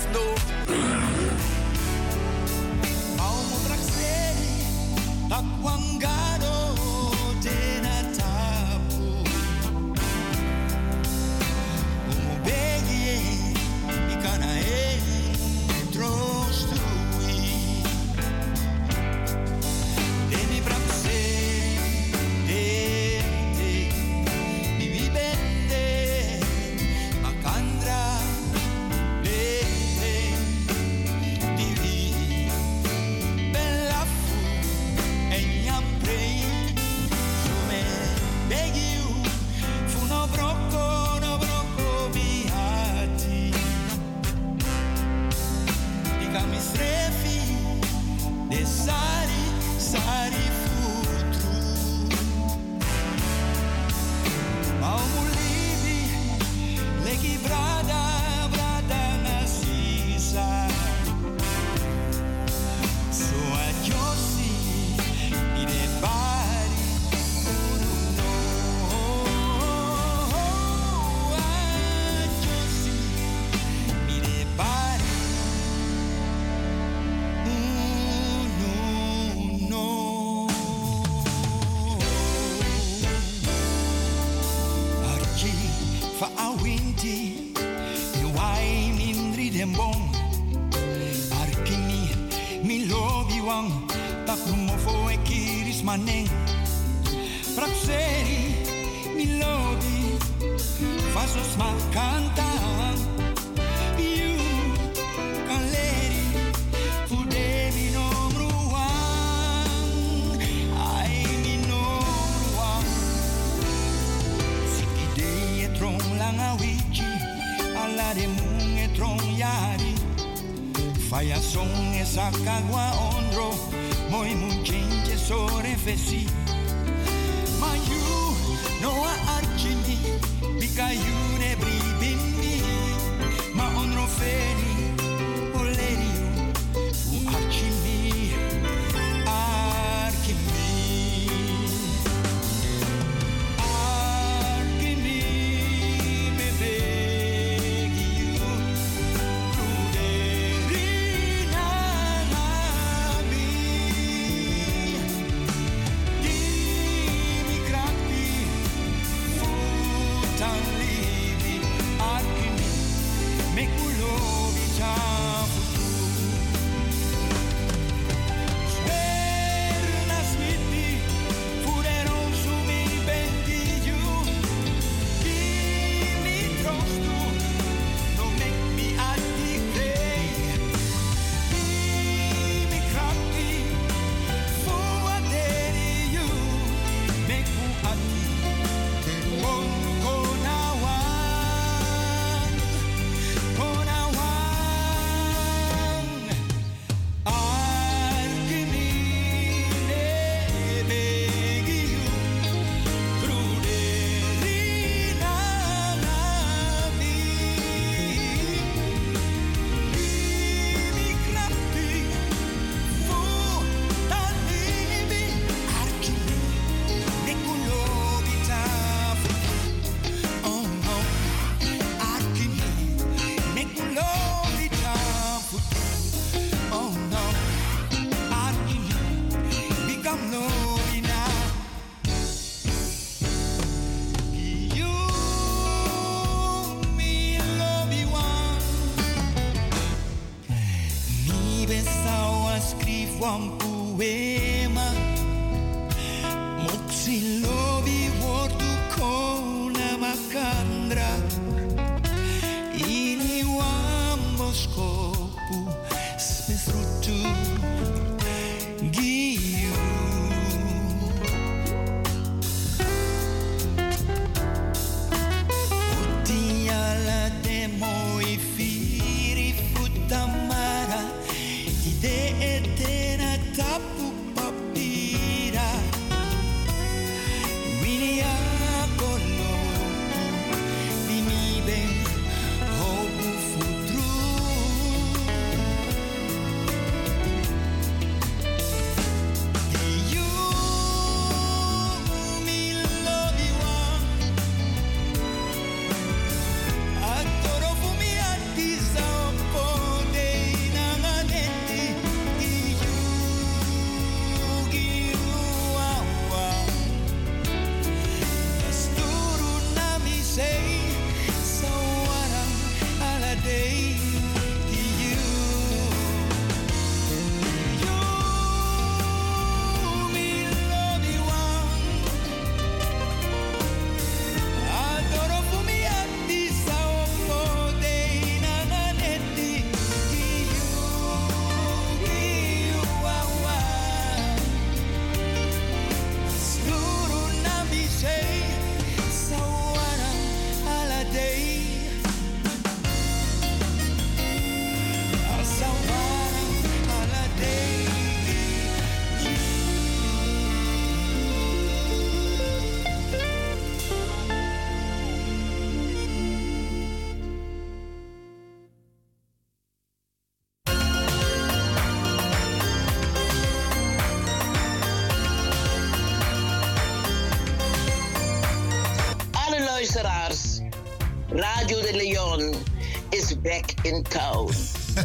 back in town. (laughs)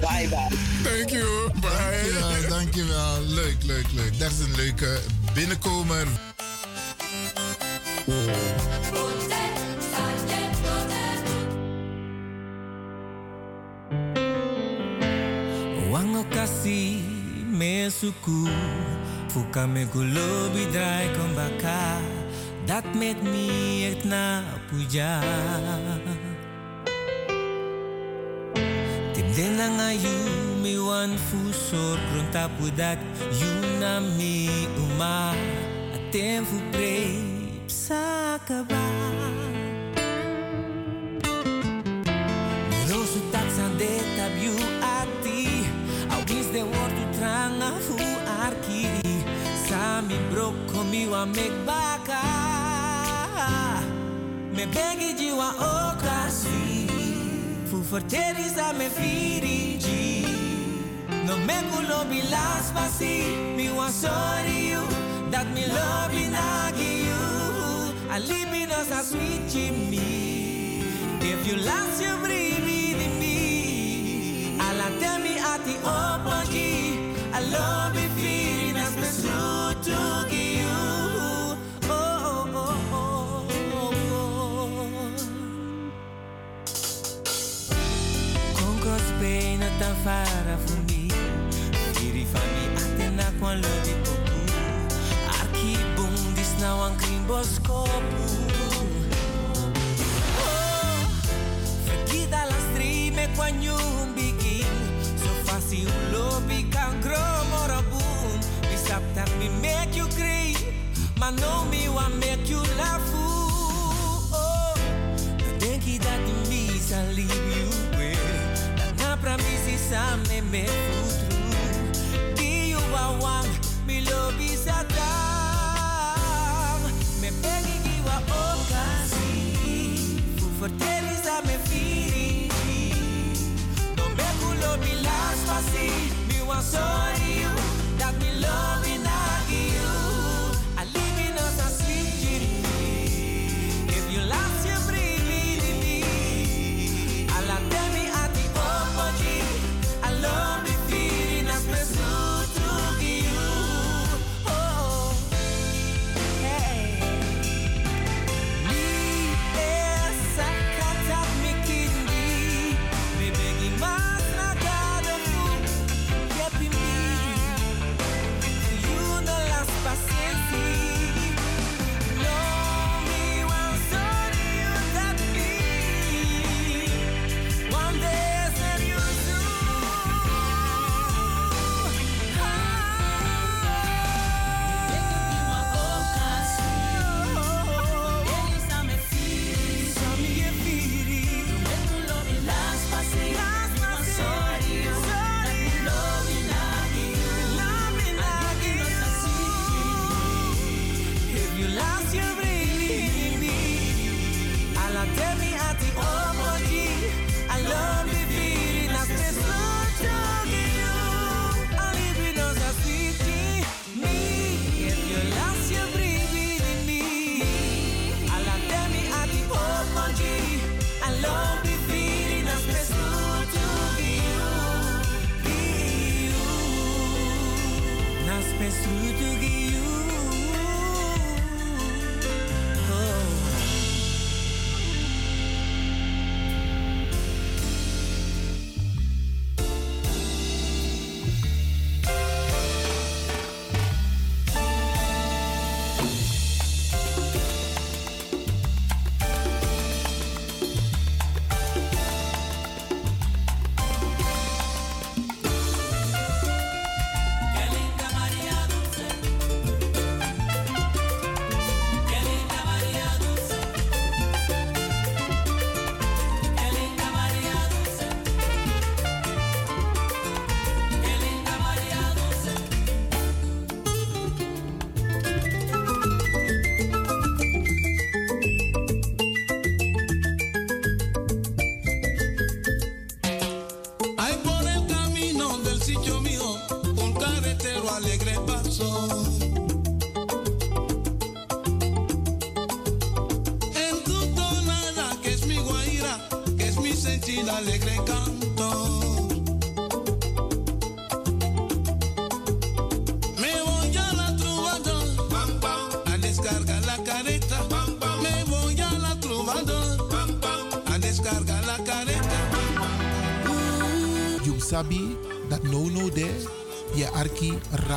bye bye. Thank you. Bye. Ja, dankjewel. Leuk, leuk, leuk. Dat is een leuke binnenkomer. Wango kasi me suku Fuka me gulobi drai kombaka Dat met mi et na puja fusor Grunta pu dat you na me uma Atem fu pre Sakaba Rosu tak sande tab you ati Awis de wortu tranga fu arki Sami broko mi wa mek Me begi jiwa okasi Fu forteri sa me firiji No me pasi Mi wa sorry you Dat mi love nagi you Alibi no sa sweet Jimmy If you last you breathe in me Ala tell me ati opogi I love you feeling as me true to you Oh, oh, oh, oh, oh. Pay na tan fara kwan lodi poku Arki bung dis wan Oh, quan you begin So fácil lobi kan Me me make you Maar no me make you laugh las pasi Mi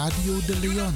Radio De Leon.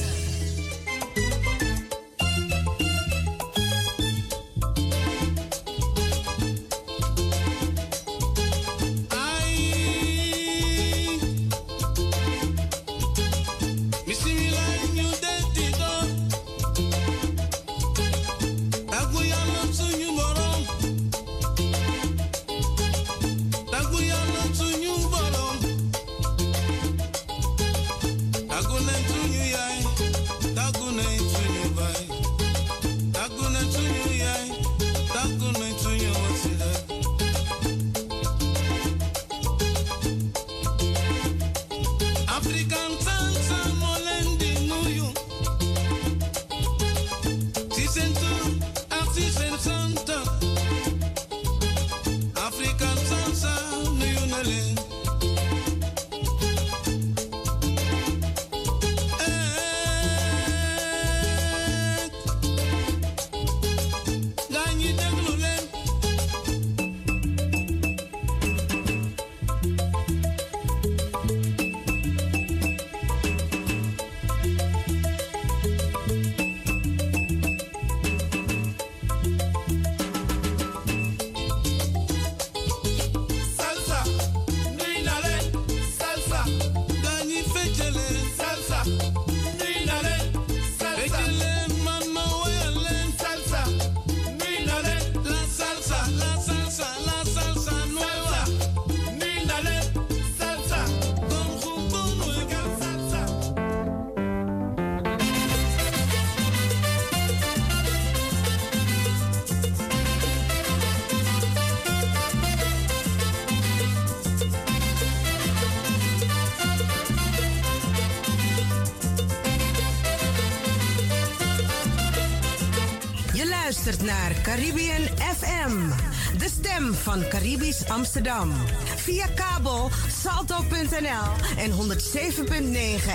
Amsterdam. Via kabel salto.nl en 107.9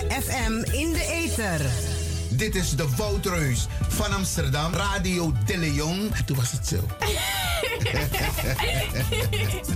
FM in de ether. Dit is de Woutreus van Amsterdam, Radio De Leon. Toen was het zo. (laughs)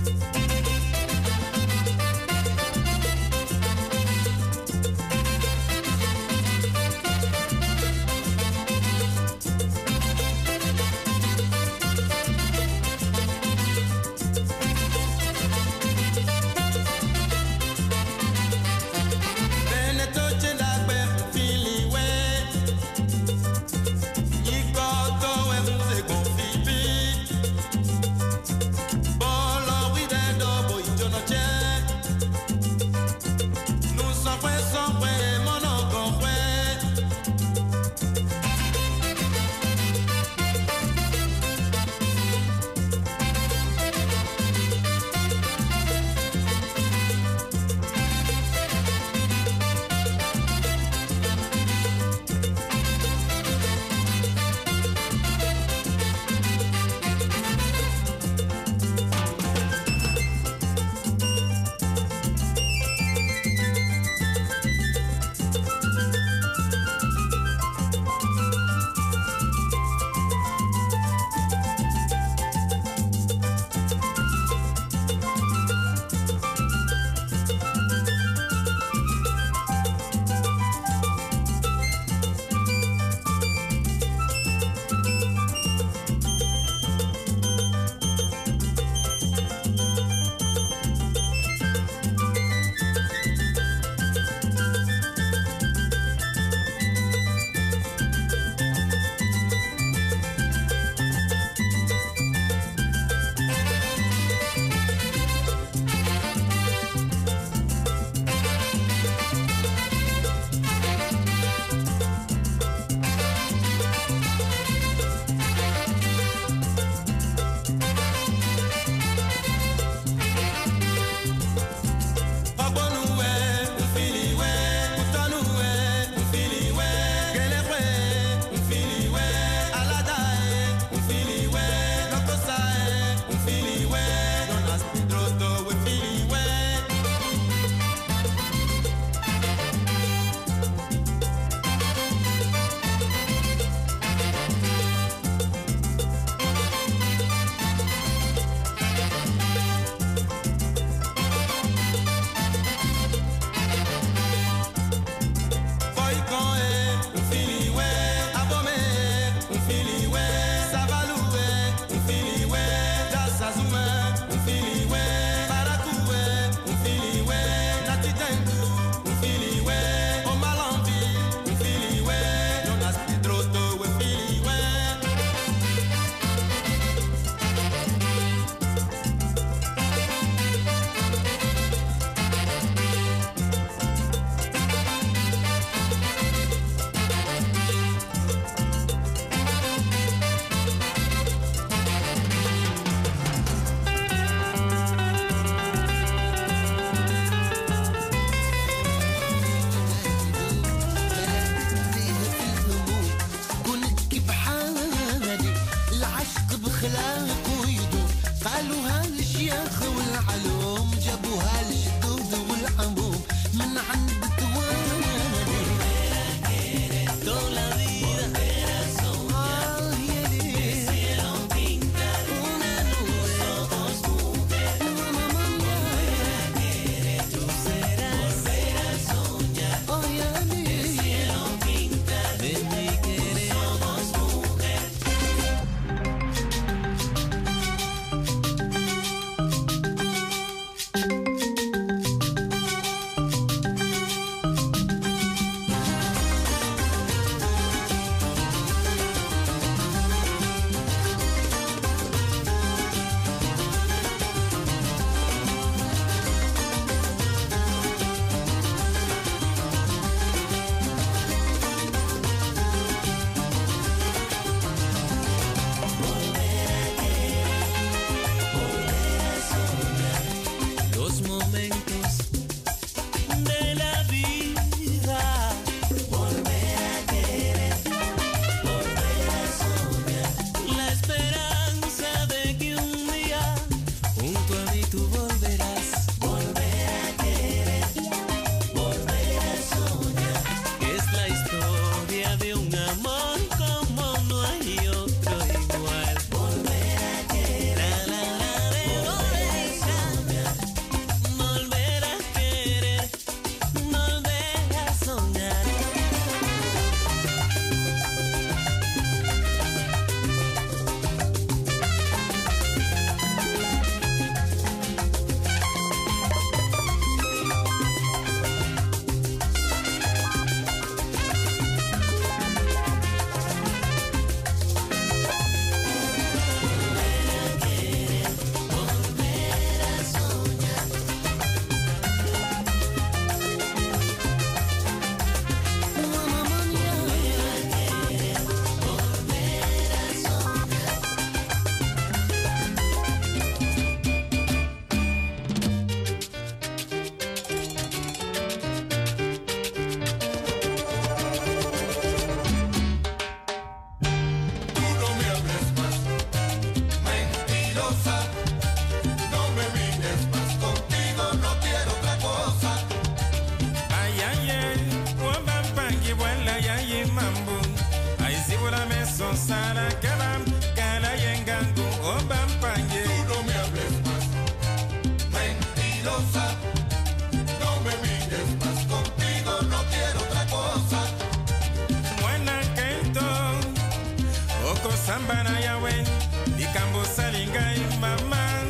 likambo osali ngai mama.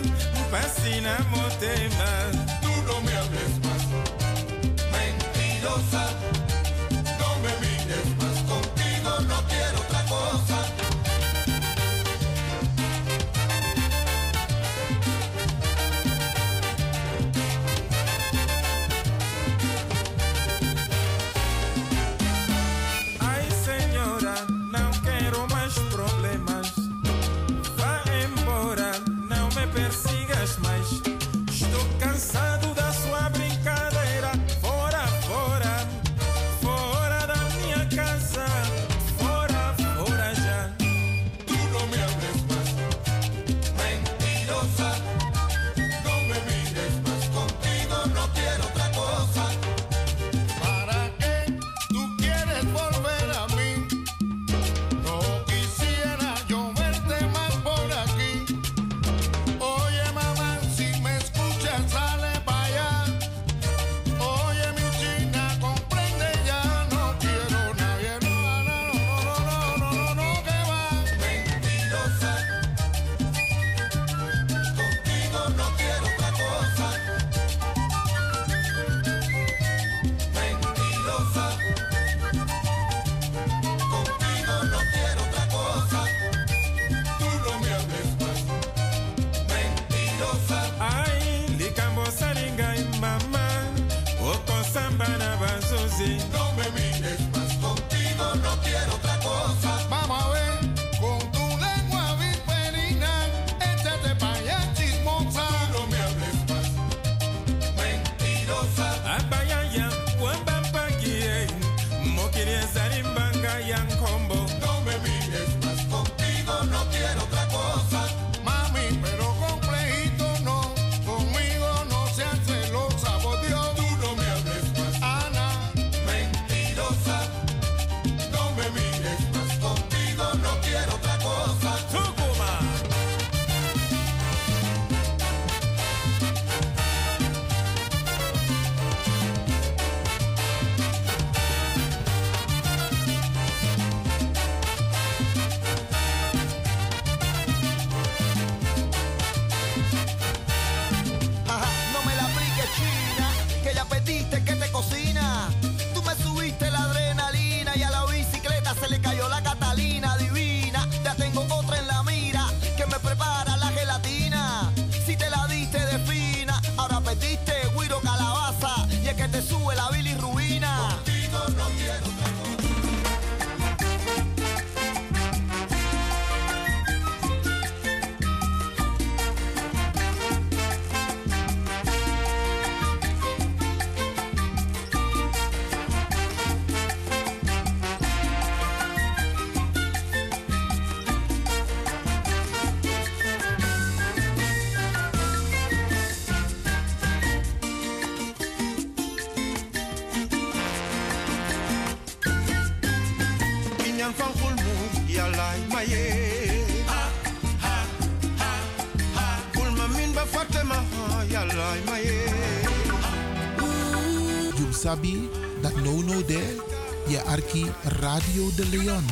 Mpasi na motema. sabi that no no there, yeah, arki Radio de Leon.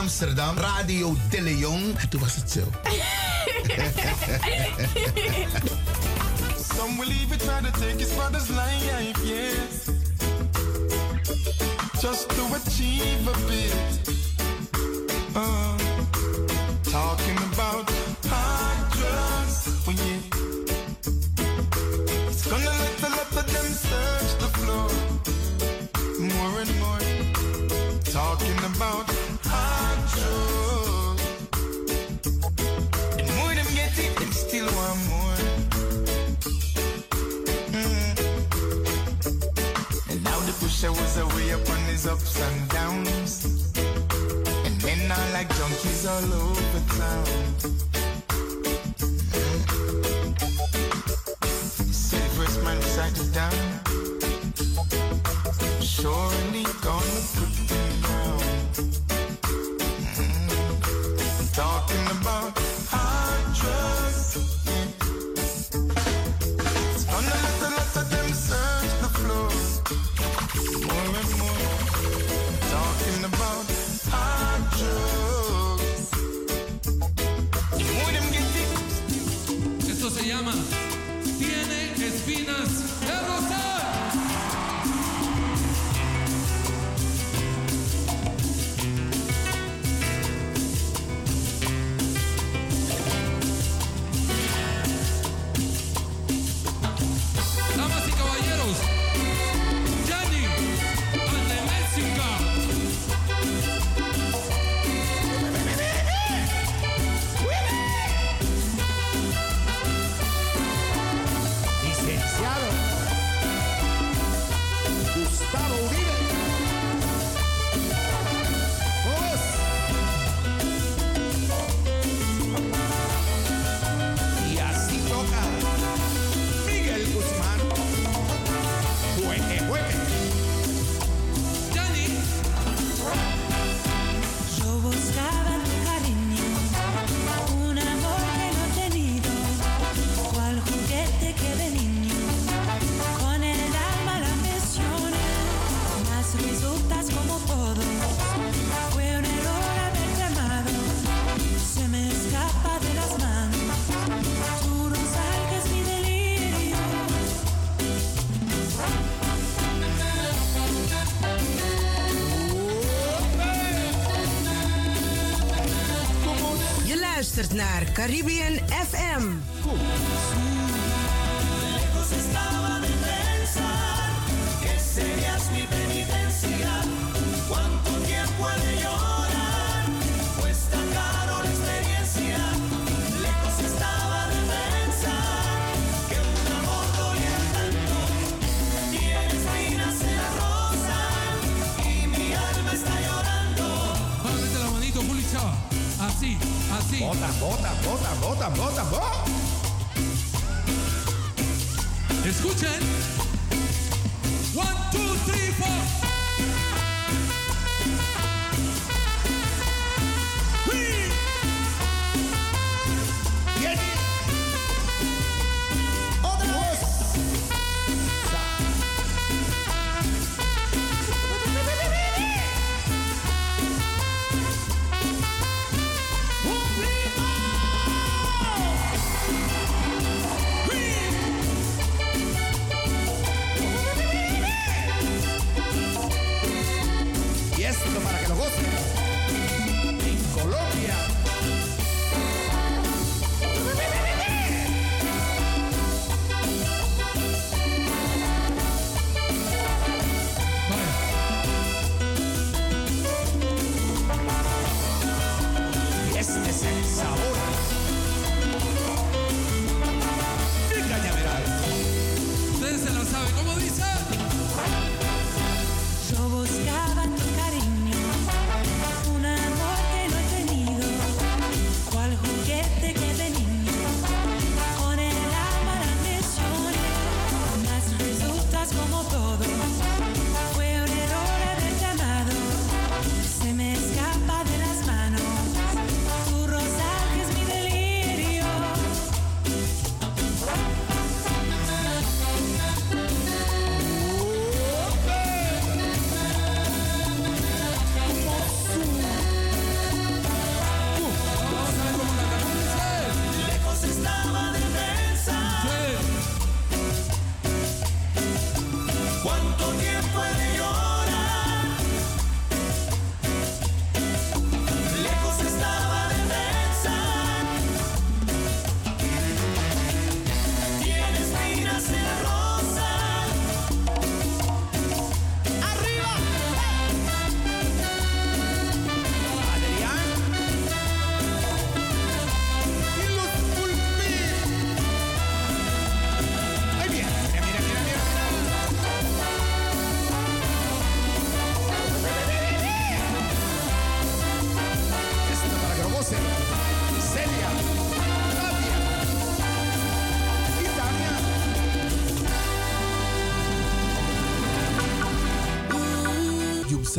Amsterdam, Radio De Leon. En toen was het zo. (laughs) Some will even try to take his father's life, yes. Just to achieve a bit. naar Caribbean FM.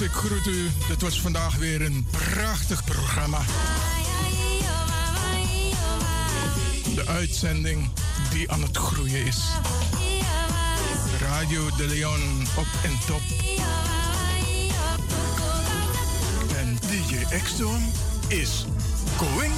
ik groet u. Dit was vandaag weer een prachtig programma. De uitzending die aan het groeien is. Radio de Leon op en top. En DJ Exxon is going.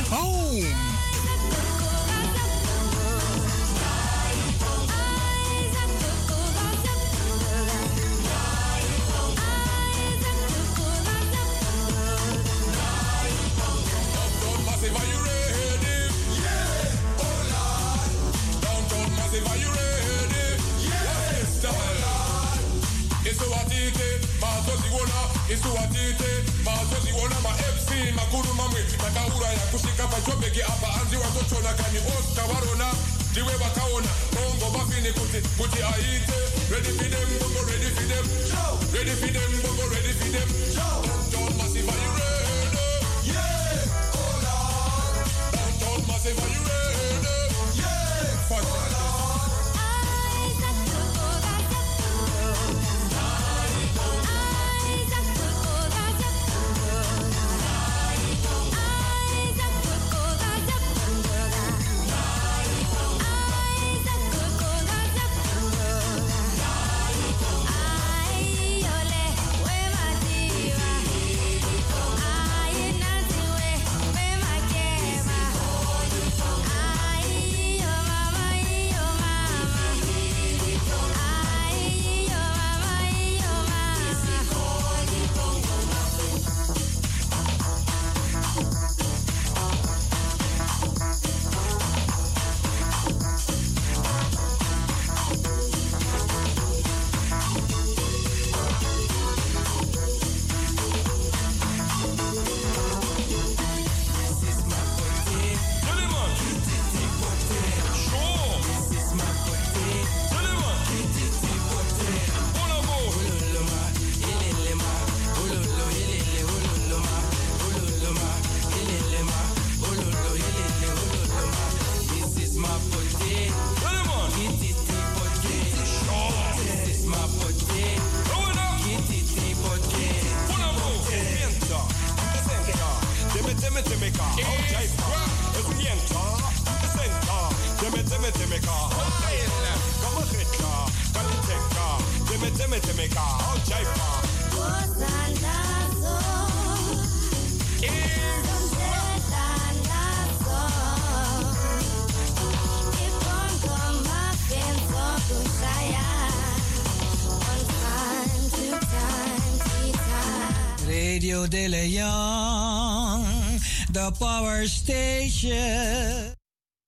The power station.